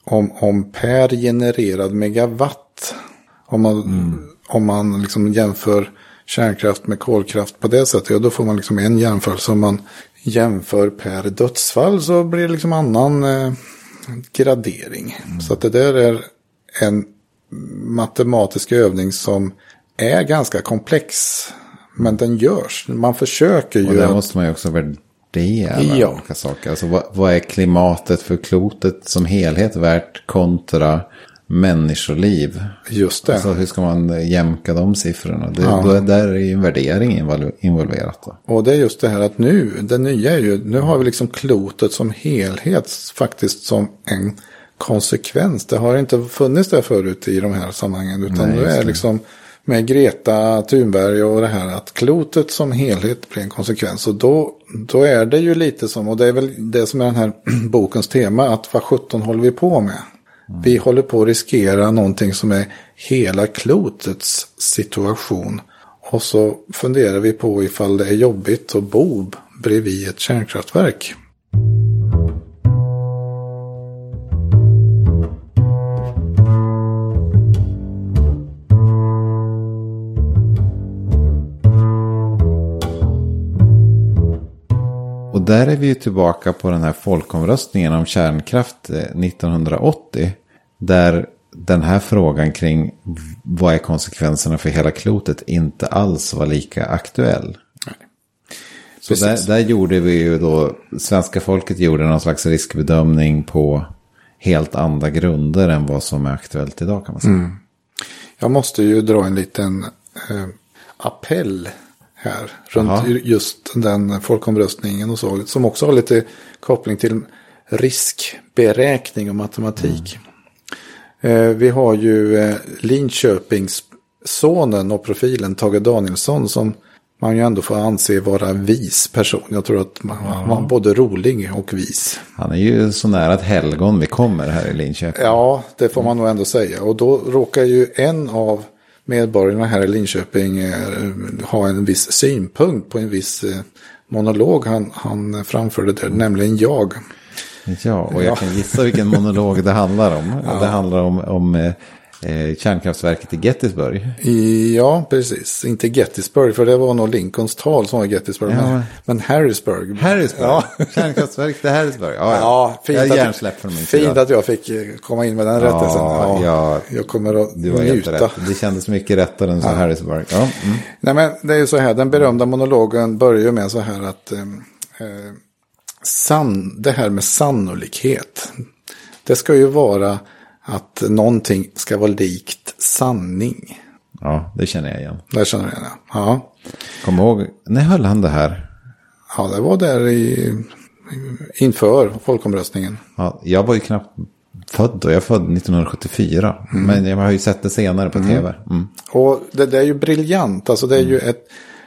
om, om per genererad megawatt. Om man, om man liksom jämför kärnkraft med kolkraft på det sättet. Ja, då får man liksom en jämförelse. Om man jämför per dödsfall så blir det liksom annan eh, gradering. Så att det där är en matematisk övning som är ganska komplex. Men den görs. Man försöker Och ju. där att- måste man ju också värdera Ja. olika saker. Alltså vad, vad är klimatet för klotet som helhet värt kontra människoliv? Just det. Alltså hur ska man jämka de siffrorna? Det, Ja. då är, där är ju en värdering invol- involverat. Då. Och det är just det här att nu, det nya är ju, nu har vi liksom klotet som helhet faktiskt som en konsekvens. Det har inte funnits där förut i de här sammanhangen. Utan Nej, nu är det. liksom med Greta Thunberg och det här att klotet som helhet blir en konsekvens. Och då, då är det ju lite som, och det är väl det som är den här bokens tema, att vad sjutton håller vi på med? Vi håller på att riskera någonting som är hela klotets situation. Och så funderar vi på ifall det är jobbigt att bo bredvid ett kärnkraftverk. Där är vi ju tillbaka på den här folkomröstningen om kärnkraft eh, 1980. Där den här frågan kring vad är konsekvenserna för hela klotet inte alls var lika aktuell. Så där, där gjorde vi ju då, svenska folket gjorde någon slags riskbedömning på helt andra grunder än vad som är aktuellt idag kan man säga. Jag måste ju dra en liten eh, appell här. Runt Jaha. just den folkomröstningen och så. Som också har lite koppling till riskberäkning och matematik. Eh, vi har ju eh, Linköpings sonen och profilen Tage Danielsson som man ju ändå får anse vara vis person. Jag tror att man, var både rolig och vis. Han är ju så nära ett helgon vi kommer här i Linköping. Ja, det får man nog ändå säga. Och då råkar ju en av medborgarna här i Linköping eh, ha en viss synpunkt på en viss eh, monolog han, han framförde där, nämligen jag. Ja, och jag kan gissa vilken monolog det handlar om. Ja. Det handlar om, om eh, kärnkraftverket i Gettysburg. Ja, precis. Inte Gettysburg, för det var nog Lincolns tal som var Gettysburg. Ja. Men, men Harrisburg. Harrisburg? Ja. Kärnkraftverket i Harrisburg. Ja, ja. ja fint, jag är att, för min fint att jag fick eh, komma in med den rättelsen. Ja, ja, jag kommer att du var njuta. Rätt. Det kändes mycket rättare än så Harrisburg. Ja. Mm. Nej, men det är ju så här, den berömda monologen börjar ju med så här att eh, eh san, det här med sannolikhet. Det ska ju vara att någonting ska vara likt sanning. Ja, det känner jag igen. Det känner jag igen, ja. Kom ihåg, när höll han det här? Ja, det var där i, inför folkomröstningen. Ja, jag var ju knappt född då. Jag är född 1974. Mm. Men jag har ju sett det senare på mm. tv. Mm. Och det, det, är ju briljant. Alltså det är ju ett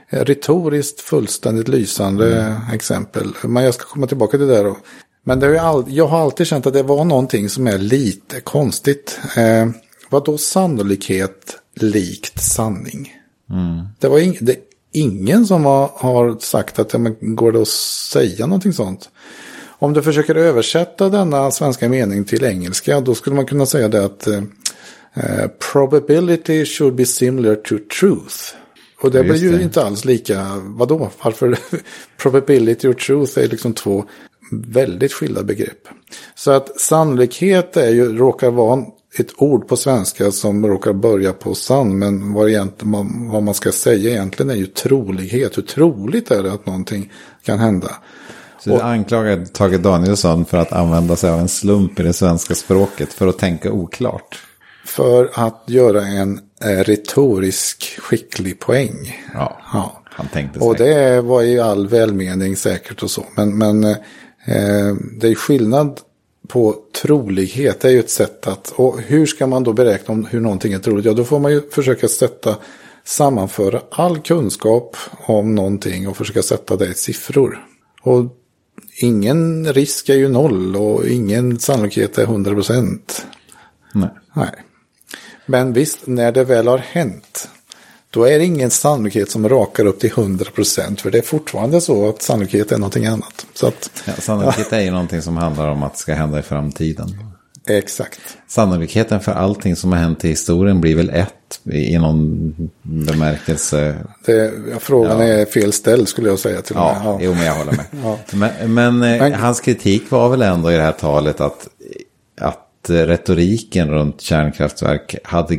retoriskt fullständigt lysande mm. exempel. Men jag ska komma tillbaka till det då. Men det har all, jag har alltid känt att det var någonting som är lite konstigt. Eh, vad då sannolikhet likt sanning? Mm. Det var ing, det, ingen som har, har sagt att ja, men går det att säga någonting sånt. Om du försöker översätta denna svenska mening till engelska då skulle man kunna säga det att eh, eh probability should be similar to truth. Och det blir ju det. inte alls lika, vadå, varför? probability och truth är liksom två väldigt skilda begrepp. Så att sannolikhet är ju, råkar vara ett ord på svenska som råkar börja på sann. Men vad, egentligen, vad man ska säga egentligen är ju trolighet. Hur troligt är det att någonting kan hända? Så du anklagar Tage Danielsson för att använda sig av en slump i det svenska språket för att tänka oklart? För att göra en eh, retorisk skicklig poäng. Ja, ja. han tänkte säkert. Och det var i all välmening säkert och så. Men, men eh, det är skillnad på trolighet. Det är ju ett sätt att, och hur ska man då beräkna om hur någonting är troligt? Ja, då får man ju försöka sätta, sammanföra all kunskap om någonting och försöka sätta det i siffror. Och ingen risk är ju noll och ingen sannolikhet är 100 procent. Nej. Nej. Men visst, när det väl har hänt då är det ingen sannolikhet som rakar upp till 100%. För det är fortfarande så att sannolikhet är någonting annat. Så att, ja, sannolikhet ja. är ju någonting som handlar om att det ska hända i framtiden. Exakt. Sannolikheten för allting som har hänt i historien blir väl ett i någon bemärkelse. Det, frågan ja. är fel ställd skulle jag säga till ja, och med. Ja, jo men jag håller med. ja. Men, men, eh, men, hans kritik var väl ändå i det här talet att, att retoriken runt kärnkraftverk hade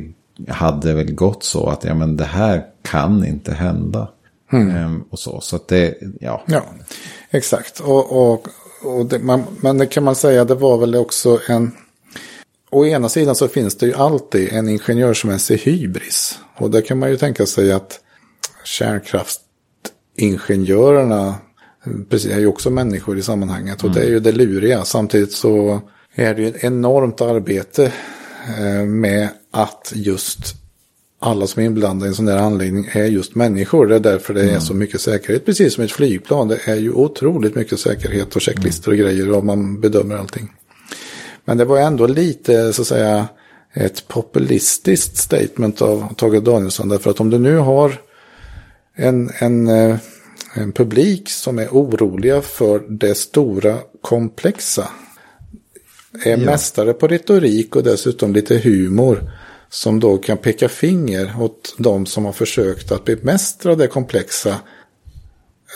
hade väl gått så att ja, men det här kan inte hända. Mm. Ehm, och så, så att det, ja. Ja, exakt. Och, och, och det, man, men det kan man säga, det var väl också en... Å ena sidan så finns det ju alltid en ingenjörsmässig hybris. Och där kan man ju tänka sig att kärnkraftsingenjörerna precis, är ju också människor i sammanhanget. Och mm. det är ju det luriga. Samtidigt så är det ju ett enormt arbete med att just alla som är inblandade i en sån där anläggning är just människor. Det är därför det är mm. så mycket säkerhet. Precis som ett flygplan. Det är ju otroligt mycket säkerhet och checklistor och grejer om man bedömer allting. Men det var ändå lite så att säga ett populistiskt statement av Tage Danielsson. Därför att om du nu har en, en, eh, en publik som är oroliga för det stora komplexa är ja. mästare på retorik och dessutom lite humor. Som då kan peka finger åt de som har försökt att bemästra det komplexa.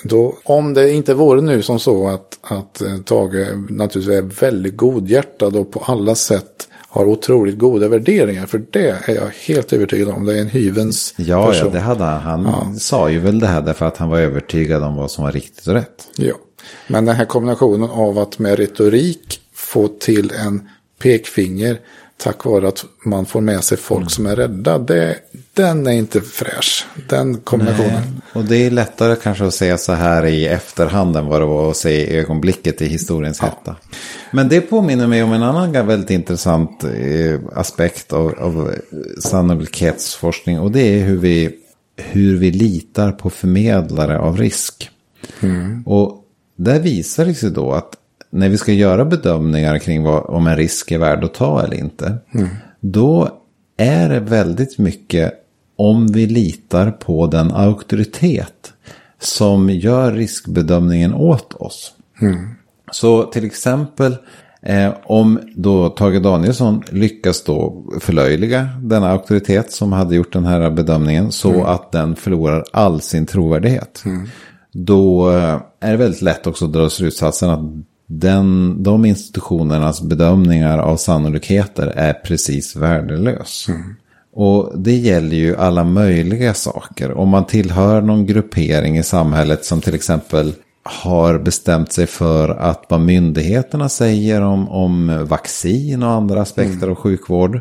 Då, om det inte vore nu som så att, att eh, Tage naturligtvis är väldigt godhjärtad och på alla sätt har otroligt goda värderingar. För det är jag helt övertygad om. Det är en hyvens ja, person. Ja, det hade han. Han ja. sa ju väl det här därför att han var övertygad om vad som var riktigt och rätt. Ja, men den här kombinationen av att med retorik få till en pekfinger tack vare att man får med sig folk som är rädda. Det, den är inte fräsch, den kombinationen. Nej, och det är lättare kanske att säga så här i efterhand än vad det var att säga i ögonblicket i historiens ja. hetta. Men det påminner mig om en annan väldigt intressant eh, aspekt av, av sannolikhetsforskning. Och det är hur vi, hur vi litar på förmedlare av risk. Mm. Och där visar det sig då att när vi ska göra bedömningar kring vad, om en risk är värd att ta eller inte. Mm. Då är det väldigt mycket om vi litar på den auktoritet som gör riskbedömningen åt oss. Mm. Så till exempel eh, om då Tage Danielsson lyckas då förlöjliga denna auktoritet som hade gjort den här bedömningen så mm. att den förlorar all sin trovärdighet. Mm. Då eh, är det väldigt lätt också att dra slutsatsen att den, de institutionernas bedömningar av sannolikheter är precis värdelös. Mm. Och det gäller ju alla möjliga saker. Om man tillhör någon gruppering i samhället som till exempel har bestämt sig för att vad myndigheterna säger om, om vaccin och andra aspekter mm. av sjukvård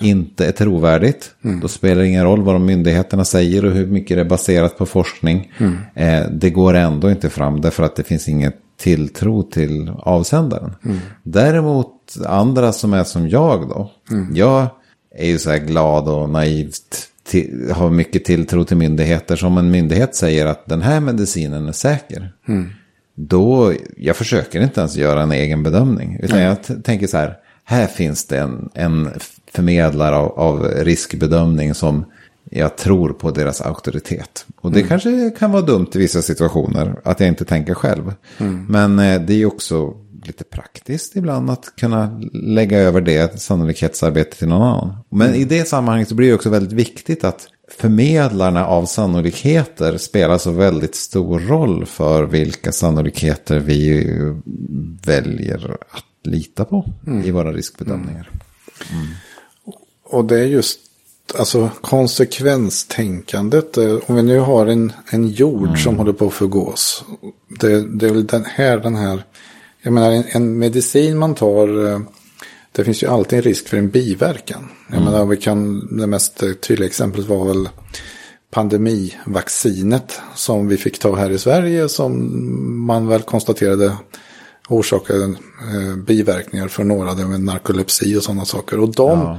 inte är trovärdigt. Mm. Då spelar det ingen roll vad de myndigheterna säger och hur mycket det är baserat på forskning. Mm. Eh, det går ändå inte fram därför att det finns inget tilltro till avsändaren. Mm. Däremot andra som är som jag då. Mm. Jag är ju så här glad och naivt. Till, har mycket tilltro till myndigheter. Som en myndighet säger att den här medicinen är säker. Mm. Då, jag försöker inte ens göra en egen bedömning. Utan jag tänker så här. Här finns det en, en förmedlare av, av riskbedömning som jag tror på deras auktoritet. Och det mm. kanske kan vara dumt i vissa situationer att jag inte tänker själv. Mm. Men eh, det är ju också lite praktiskt ibland att kunna lägga över det sannolikhetsarbetet till någon annan. Men mm. i det sammanhanget så blir det också väldigt viktigt att förmedlarna av sannolikheter spelar så väldigt stor roll för vilka sannolikheter vi väljer att lita på mm. i våra riskbedömningar. Mm. Och det är just alltså konsekvenstänkandet. Eh, om vi nu har en, en jord mm. som håller på att förgås. Det, det är väl den här, den här. Jag menar en, en, medicin man tar. Eh, det finns ju alltid en risk för en biverkan. Jag mm. menar vi kan, det mest tydliga exemplet var väl pandemivaccinet som vi fick ta här i Sverige. Som man väl konstaterade orsakade eh, biverkningar för några, det med narkolepsi och sådana saker. Och de ja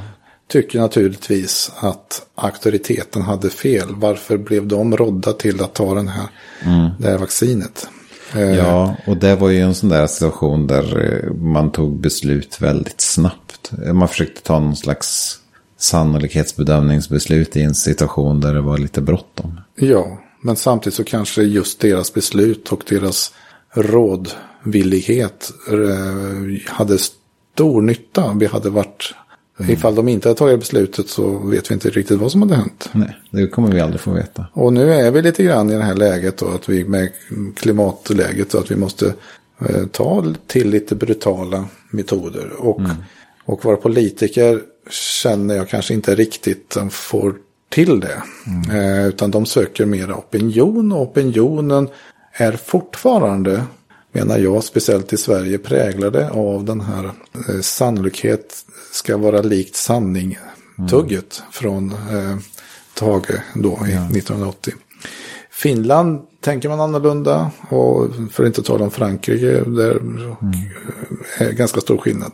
tycker naturligtvis att auktoriteten hade fel. Varför blev de rådda till att ta den här, mm. det här vaccinet? Eh, ja, och det var ju en sån där situation där eh, man tog beslut väldigt snabbt. Man försökte ta någon slags sannolikhetsbedömningsbeslut i en situation där det var lite bråttom. Ja, men samtidigt så kanske just deras beslut och deras rådvillighet eh, hade stor nytta. Vi hade varit Mm. Ifall de inte hade tagit beslutet så vet vi inte riktigt vad som hade hänt. Nej, det kommer vi aldrig få veta. Och nu är vi lite grann i det här läget då, att vi med klimatläget och att vi måste eh, ta till lite brutala metoder. Och, mm. och vara politiker känner jag kanske inte riktigt de får till det. Mm. Eh, utan de söker mer opinion och opinionen är fortfarande menar jag, speciellt i Sverige, präglade av den här eh, sannolikhet ska vara likt sanning-tugget mm. från eh, Tage då i ja. 1980. Finland tänker man annorlunda och för att inte tala om Frankrike där mm. är ganska stor skillnad.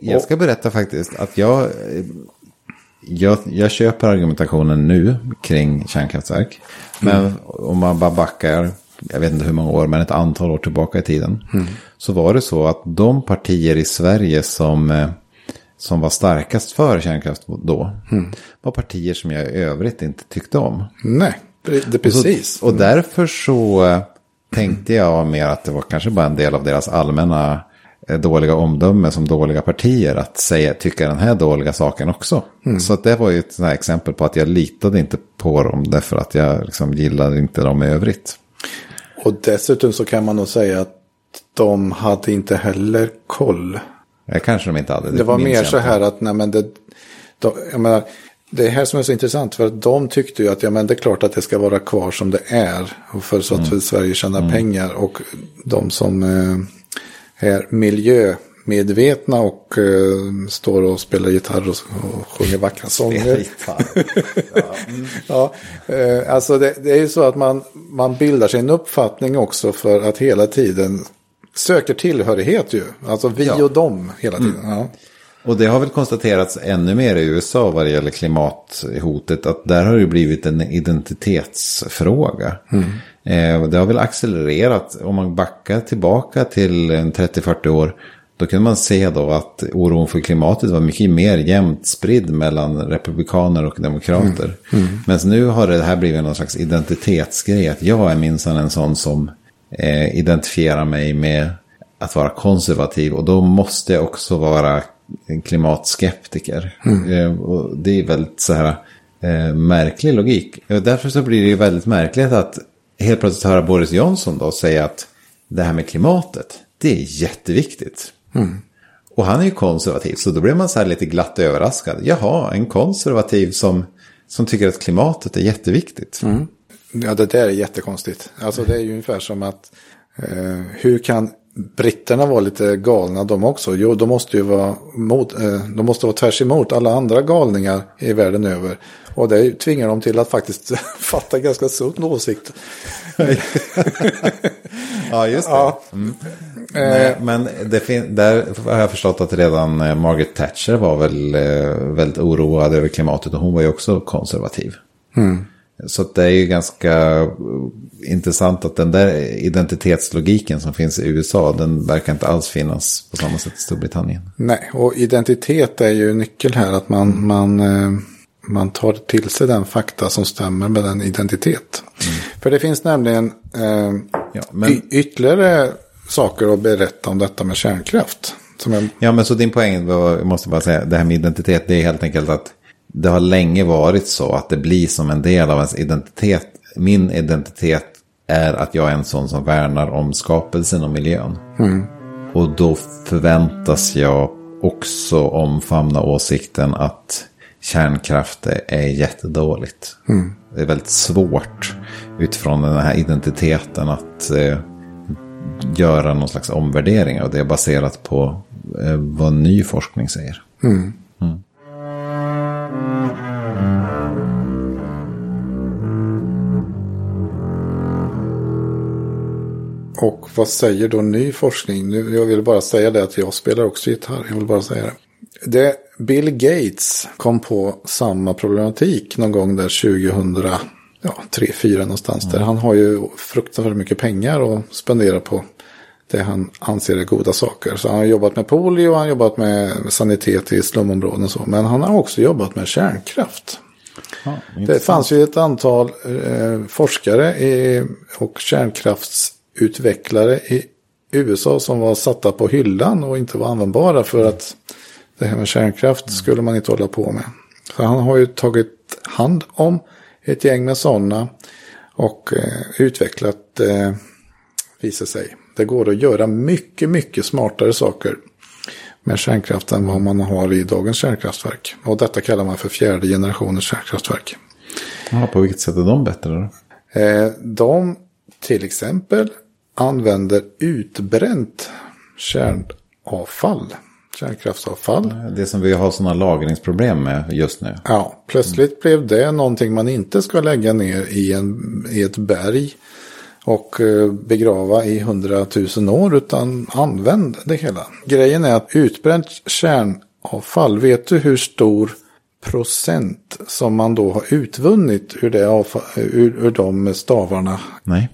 Jag ska berätta faktiskt att jag, jag, jag köper argumentationen nu kring kärnkraftverk. Men mm. om man bara backar jag vet inte hur många år, men ett antal år tillbaka i tiden. Mm. Så var det så att de partier i Sverige som, eh, som var starkast för kärnkraft då. Mm. Var partier som jag i övrigt inte tyckte om. Nej, det precis. Och, så, och därför så eh, tänkte jag mer att det var kanske bara en del av deras allmänna eh, dåliga omdöme som dåliga partier att säga, tycka den här dåliga saken också. Mm. Så det var ju ett exempel på att jag litade inte på dem därför att jag liksom gillade inte dem i övrigt. Och dessutom så kan man nog säga att de hade inte heller koll. Ja, kanske de inte hade. Det, det var mer så här att, nej men det, de, jag menar, det här som är så intressant för att de tyckte ju att ja, men det är klart att det ska vara kvar som det är. För så att mm. Sverige tjänar mm. pengar och de som eh, är miljö medvetna och eh, står och spelar gitarr och, och sjunger vackra sånger. Ja. Mm. Ja, eh, alltså det, det är ju så att man, man bildar sig en uppfattning också för att hela tiden söker tillhörighet ju. Alltså vi Ja. och dem hela tiden. Ja. Och det har väl konstaterats ännu mer i USA vad det gäller klimathotet. Att där har det blivit en identitetsfråga. Eh, det har väl accelererat. Om man backar tillbaka till en 30-40 år. Då kunde man se då att oron för klimatet var mycket mer jämnt spridd mellan republikaner och demokrater. Men nu har det här blivit någon slags identitetsgrej. Att jag är minsann en sån som eh, identifierar mig med att vara konservativ. Och då måste jag också vara klimatskeptiker. Eh, och det är väldigt så här eh, märklig logik. Och därför så blir det ju väldigt märkligt att helt plötsligt höra Boris Johnson då säga att det här med klimatet, det är jätteviktigt. Och han är ju konservativ, så då blir man så här lite glatt överraskad. Jaha, en konservativ som, som tycker att klimatet är jätteviktigt. Ja, det där är jättekonstigt. Alltså det är ju ungefär som att eh, hur kan britterna vara lite galna de också? Jo, de måste ju vara, mot, eh, de måste vara tvärs emot alla andra galningar i världen över. Och det tvingar dem till att faktiskt fatta ganska sund åsikt. Ja, just det. Ja. Nej, men det där har jag förstått att redan eh, Margaret Thatcher var väl eh, väldigt oroad över klimatet och hon var ju också konservativ. Så det är ju ganska eh, intressant att den där identitetslogiken som finns i USA, den verkar inte alls finnas på samma sätt i Storbritannien. Nej, och identitet är ju nyckel här. Att man, man, eh, man tar till sig den fakta som stämmer med den identitet. För det finns nämligen eh, Ja, men- ytterligare saker att berätta om detta med kärnkraft. Jag, Ja, men så din poäng, var, jag måste bara säga, det här med identitet, det är helt enkelt att det har länge varit så att det blir som en del av ens identitet. Min identitet är att jag är en sån som värnar om skapelsen och miljön. Och då förväntas jag också omfamna åsikten att kärnkraft är jättedåligt. Det är väldigt svårt utifrån den här identiteten att eh, göra någon slags omvärdering av det baserat på eh, vad ny forskning säger. Och vad säger då ny forskning? Nu, jag vill bara säga det att jag spelar också gitarr. Jag vill bara säga det. det. Bill Gates kom på samma problematik någon gång där 2000, ja, 3-4 någonstans. Där han har ju fruktansvärt mycket pengar att spendera på det han anser är goda saker. Så han har jobbat med polio, han har jobbat med sanitet i slumområden och så. Men han har också jobbat med kärnkraft. Det fanns ju ett antal eh, forskare i, och kärnkraftsutvecklare i USA som var satta på hyllan och inte var användbara för att det här med kärnkraft skulle man inte hålla på med. Så han har ju tagit hand om ett gäng med sådana och eh, utvecklat, eh, visar sig. Det går att göra mycket, mycket smartare saker med kärnkraft än vad man har i dagens kärnkraftverk. Och detta kallar man för fjärde generationens kärnkraftverk. Ja, på vilket sätt är de bättre då? Eh, de till exempel använder utbränt kärnavfall. Kärnkraftsavfall. Det som vi har sådana lagringsproblem med just nu. Ja, plötsligt blev det någonting man inte ska lägga ner i, en, i ett berg och eh, begrava i hundratusen år utan använd det hela. Grejen är att utbränt kärnavfall, vet du hur stor procent som man då har utvunnit ur, det avfall, ur, ur de stavarna Nej.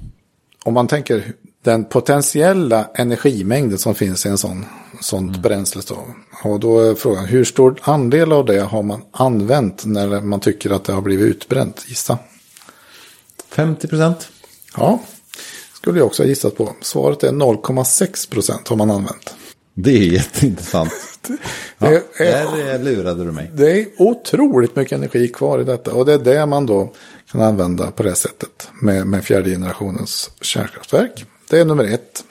om man tänker den potentiella energimängden som finns i en sån sånt bränslestav. Och då är frågan hur stor andel av det har man använt när man tycker att det har blivit utbränt? Gissa. 50 procent? Ja, skulle jag också ha gissat på. Svaret är 0,6 procent har man använt. Det är jätteintressant. Ja, Det är- där eh, lurade du mig. Det är otroligt mycket energi kvar i detta. Och det är det man då kan använda på det sättet med, med fjärde generationens kärnkraftverk. Det är nummer ett.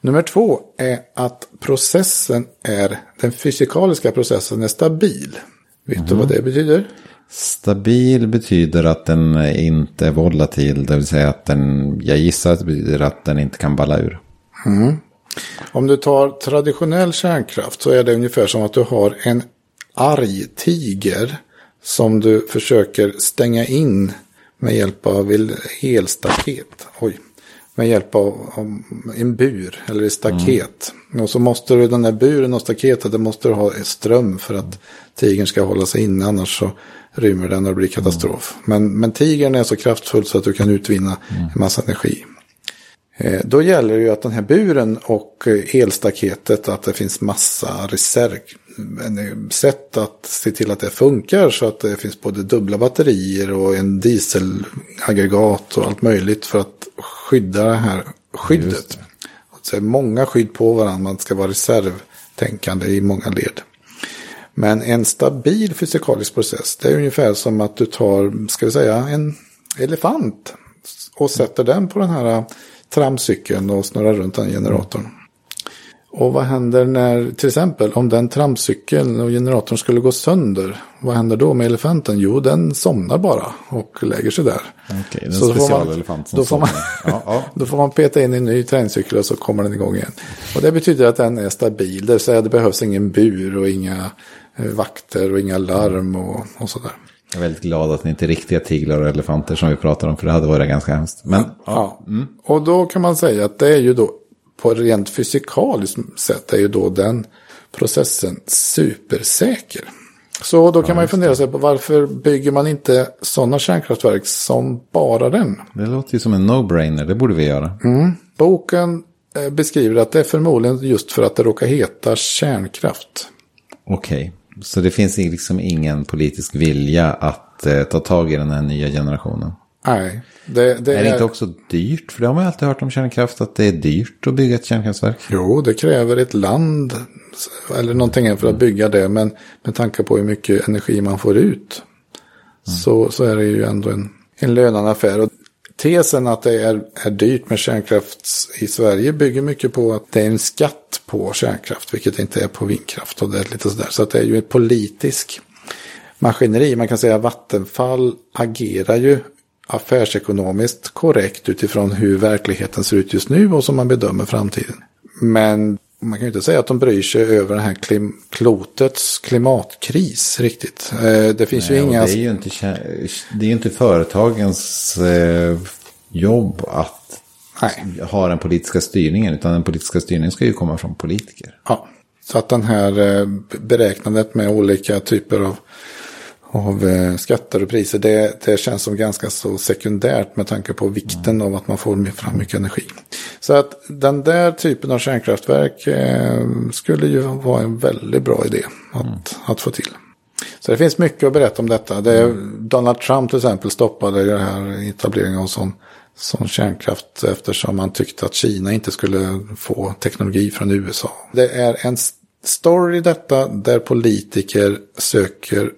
Nummer två är att processen är, den fysikaliska processen är stabil. Vet du vad det betyder? Stabil betyder att den inte är volatil. Det vill säga att den, jag gissar att det betyder att den inte kan balla ur. Om du tar traditionell kärnkraft så är det ungefär som att du har en arg tiger som du försöker stänga in med hjälp av elstaket. Oj. Med hjälp av, av en bur eller ett staket. Mm. Och så måste du den där buren och staketet, det måste du ha ström för att tigern ska hålla sig inne. Annars så rymmer den och det blir katastrof. Mm. Men, men tigern är så kraftfull så att du kan utvinna mm. en massa energi. Eh, då gäller det ju att den här buren och elstaketet, att det finns massa reserv, sätt att se till att det funkar så att det finns både dubbla batterier och en dieselaggregat och allt möjligt för att skydda det här skyddet. Så är många skydd på varandra, man ska vara reservtänkande i många led. Men en stabil fysikalisk process, det är ungefär som att du tar, ska vi säga, en elefant och sätter den på den här tramcykeln och snurrar runt den generatorn. Och vad händer när, till exempel, om den tramcykeln och generatorn skulle gå sönder? Vad händer då med elefanten? Jo, den somnar bara och lägger sig där. Okej, den så specialelefant som då får, man, ja, ja. då får man peta in en ny träningscykel och så kommer den igång igen. Och det betyder att den är stabil, det vill säga det behövs ingen bur och inga eh, vakter och inga larm och, och sådär. Jag är väldigt glad att det inte är riktiga tiglar och elefanter som vi pratar om, för det hade varit ganska hemskt. Men, ja. ja. Mm. Och då kan man säga att det är ju då på rent fysikaliskt sätt är ju då den processen supersäker. Så då kan ja, man ju fundera sig på varför bygger man inte sådana kärnkraftverk som bara den? Det låter ju som en no-brainer, det borde vi göra. Mm. Boken eh, beskriver att det är förmodligen just för att det råkar heta kärnkraft. Okej, okay. så det finns liksom ingen politisk vilja att eh, ta tag i den här nya generationen? Nej. Det, det är det inte också dyrt? För det har man ju alltid hört om kärnkraft, att det är dyrt att bygga ett kärnkraftverk. Jo, det kräver ett land eller någonting för att bygga det. Men med tanke på hur mycket energi man får ut mm. så, så är det ju ändå en, en lönande affär. Och tesen att det är, är dyrt med kärnkraft i Sverige bygger mycket på att det är en skatt på kärnkraft, vilket inte är på vindkraft. Och det är lite sådär. Så att det är ju ett politisk maskineri. Man kan säga att Vattenfall agerar ju affärsekonomiskt korrekt utifrån hur verkligheten ser ut just nu och som man bedömer framtiden. Men man kan ju inte säga att de bryr sig över den här klim klotets klimatkris riktigt. Eh, det finns Nej, ju inga... Det är ju inte, det är inte företagens eh, jobb att Nej. ha den politiska styrningen. Utan den politiska styrningen ska ju komma från politiker. Ja, så att den här eh, beräknandet med olika typer av av eh, skatter och priser. Det, det känns som ganska så sekundärt med tanke på vikten av att man får fram mycket energi. Så att den där typen av kärnkraftverk eh, skulle ju vara en väldigt bra idé att, mm. att få till. Så det finns mycket att berätta om detta. Det, mm. Donald Trump till exempel stoppade den här etableringen av sån, sån kärnkraft eftersom man tyckte att Kina inte skulle få teknologi från USA. Det är en story i detta där politiker söker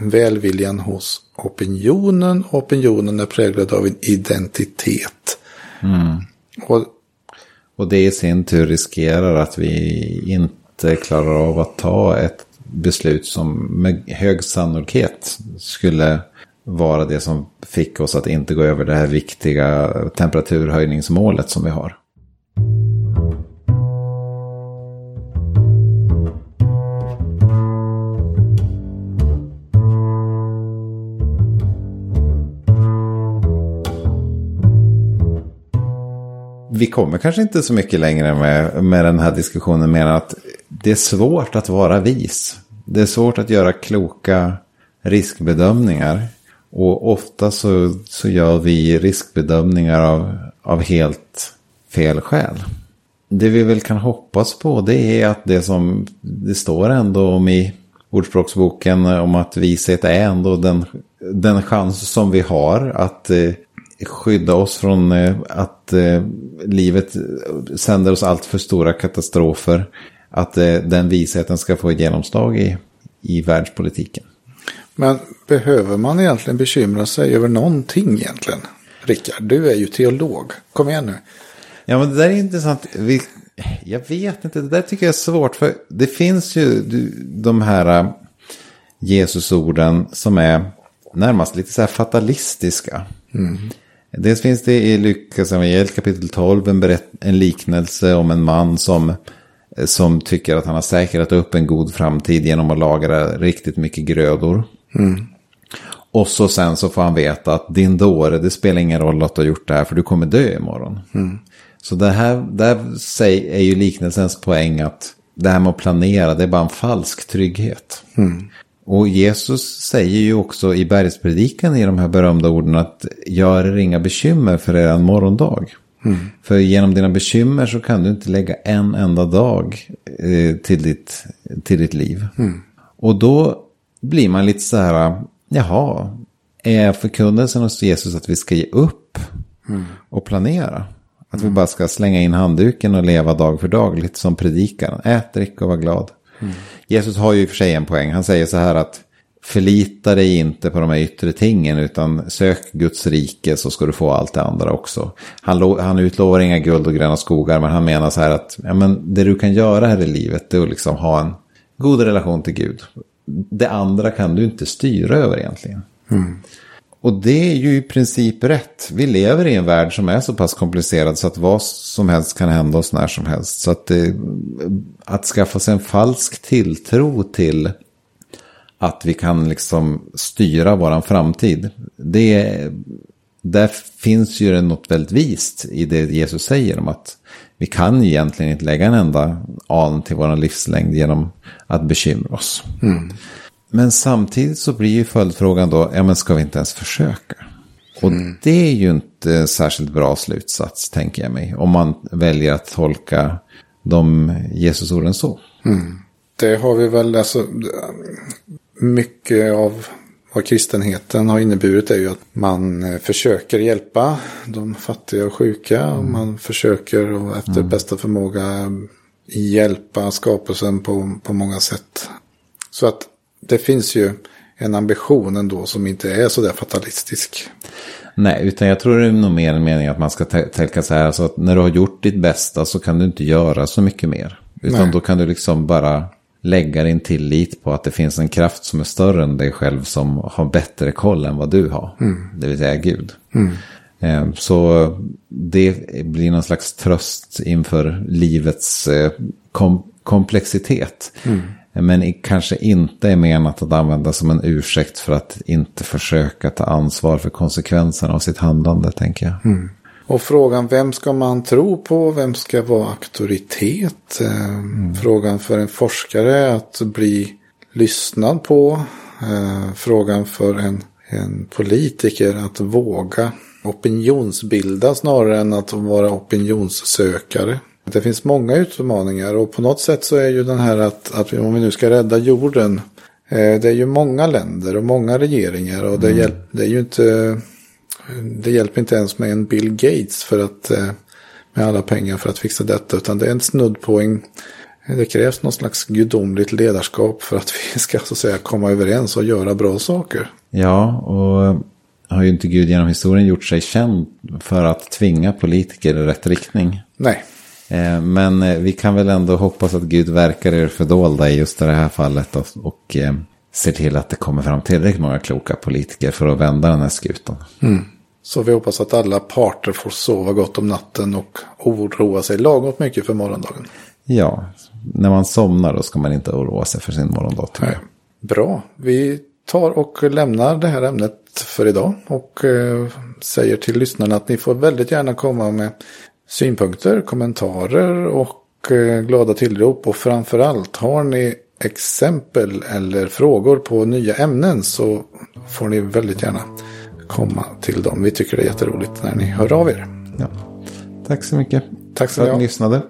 välviljan hos opinionen. Opinionen är präglad av en identitet. Mm. Och, och det i sin tur riskerar att vi inte klarar av att ta ett beslut som med hög sannolikhet skulle vara det som fick oss att inte gå över det här viktiga temperaturhöjningsmålet som vi har. Vi kommer kanske inte så mycket längre med, med den här diskussionen mer än att det är svårt att vara vis. Det är svårt att göra kloka riskbedömningar. Och ofta så, så gör vi riskbedömningar av, av helt fel skäl. Det vi väl kan hoppas på det är att det som det står ändå om i Ordspråksboken om att vishet är ändå den, den chans som vi har att eh, skydda oss från eh, att eh, livet sänder oss allt för stora katastrofer. Att eh, den visheten ska få genomslag i, i världspolitiken. Men behöver man egentligen bekymra sig över någonting egentligen? Rickard, du är ju teolog. Kom igen nu. Ja, men det där är intressant. Vi, jag vet inte, det där tycker jag är svårt. För det finns ju de här Jesusorden som är närmast lite så här fatalistiska. Mm. Dels finns det i Lukas evangeliet kapitel 12 en, berätt, en liknelse om en man som, som tycker att han har säkrat upp en god framtid genom att lagra riktigt mycket grödor. Mm. Och så sen så får han veta att din dåre, det spelar ingen roll att du har gjort det här för du kommer dö imorgon. Mm. Så det här, där är ju liknelsens poäng att det här med att planera, det är bara en falsk trygghet. Mm. Och Jesus säger ju också i bergspredikan i de här berömda orden att gör er inga bekymmer för er morgondag. Mm. För genom dina bekymmer så kan du inte lägga en enda dag eh, till, ditt, till ditt liv. Mm. Och då blir man lite så här, jaha, är förkunnelsen hos Jesus att vi ska ge upp mm. och planera? Att vi bara ska slänga in handduken och leva dag för dag, lite som predikaren. Ät, drick och var glad. Mm. Jesus har ju i och för sig en poäng. Han säger så här att förlita dig inte på de här yttre tingen utan sök Guds rike så ska du få allt det andra också. Han, han utlovar inga guld och gröna skogar men han menar så här att ja, men det du kan göra här i livet det är att liksom ha en god relation till Gud. Det andra kan du inte styra över egentligen. Mm. Och det är ju i princip rätt. Vi lever i en värld som är så pass komplicerad så att vad som helst kan hända oss när som helst. Så att, det, att skaffa sig en falsk tilltro till att vi kan liksom styra våran framtid. Det, där finns ju något väldigt vist i det Jesus säger om att vi kan egentligen inte lägga en enda an till vår livslängd genom att bekymra oss. Mm. Men samtidigt så blir ju följdfrågan då, ja men ska vi inte ens försöka? Och mm. det är ju inte särskilt bra slutsats, tänker jag mig. Om man väljer att tolka de Jesusorden så. Mm. Det har vi väl, alltså, mycket av vad kristenheten har inneburit är ju att man eh, försöker hjälpa de fattiga och sjuka. Mm. Man försöker och efter mm. bästa förmåga hjälpa skapelsen på, på många sätt. Så att det finns ju en ambition ändå som inte är så där fatalistisk. Nej, utan jag tror det är nog mer en mening att man ska tänka så här, alltså att när du har gjort ditt bästa så kan du inte göra så mycket mer. Utan Nej. då kan du liksom bara lägga din tillit på att det finns en kraft som är större än dig själv som har bättre koll än vad du har. Mm. Det vill säga Gud. Mm. Eh, så det blir någon slags tröst inför livets eh, kom komplexitet. Mm. Men kanske inte är menat att använda som en ursäkt för att inte försöka ta ansvar för konsekvenserna av sitt handlande, tänker jag. Mm. Och frågan, vem ska man tro på? Vem ska vara auktoritet? Eh, mm. Frågan för en forskare att bli lyssnad på. Eh, frågan för en, en politiker att våga opinionsbilda snarare än att vara opinionssökare. Det finns många utmaningar och på något sätt så är ju den här att, att om vi nu ska rädda jorden. Eh, det är ju många länder och många regeringar och det, mm. hjälp, det är ju inte. Det hjälper inte ens med en Bill Gates för att eh, med alla pengar för att fixa detta utan det är en snudd på en det krävs någon slags gudomligt ledarskap för att vi ska så att säga komma överens och göra bra saker. Ja, och har ju inte Gud genom historien gjort sig känd för att tvinga politiker i rätt riktning. Nej. Eh, men eh, vi kan väl ändå hoppas att Gud verkar er fördolda i just det här fallet och, eh, ser till att det kommer fram tillräckligt många kloka politiker för att vända den här skutan. Mm. Så vi hoppas att alla parter får sova gott om natten och oroa sig lagom mycket för morgondagen. Ja, när man somnar då ska man inte oroa sig för sin morgondag. Nej. Bra, vi tar och lämnar det här ämnet för idag och eh, säger till lyssnarna att ni får väldigt gärna komma med synpunkter, kommentarer och eh, glada tillrop. Och framförallt har ni exempel eller frågor på nya ämnen så får ni väldigt gärna komma till dem. Vi tycker det är jätteroligt när ni hör av er. Ja. Tack så mycket Tack så för att ni lyssnade.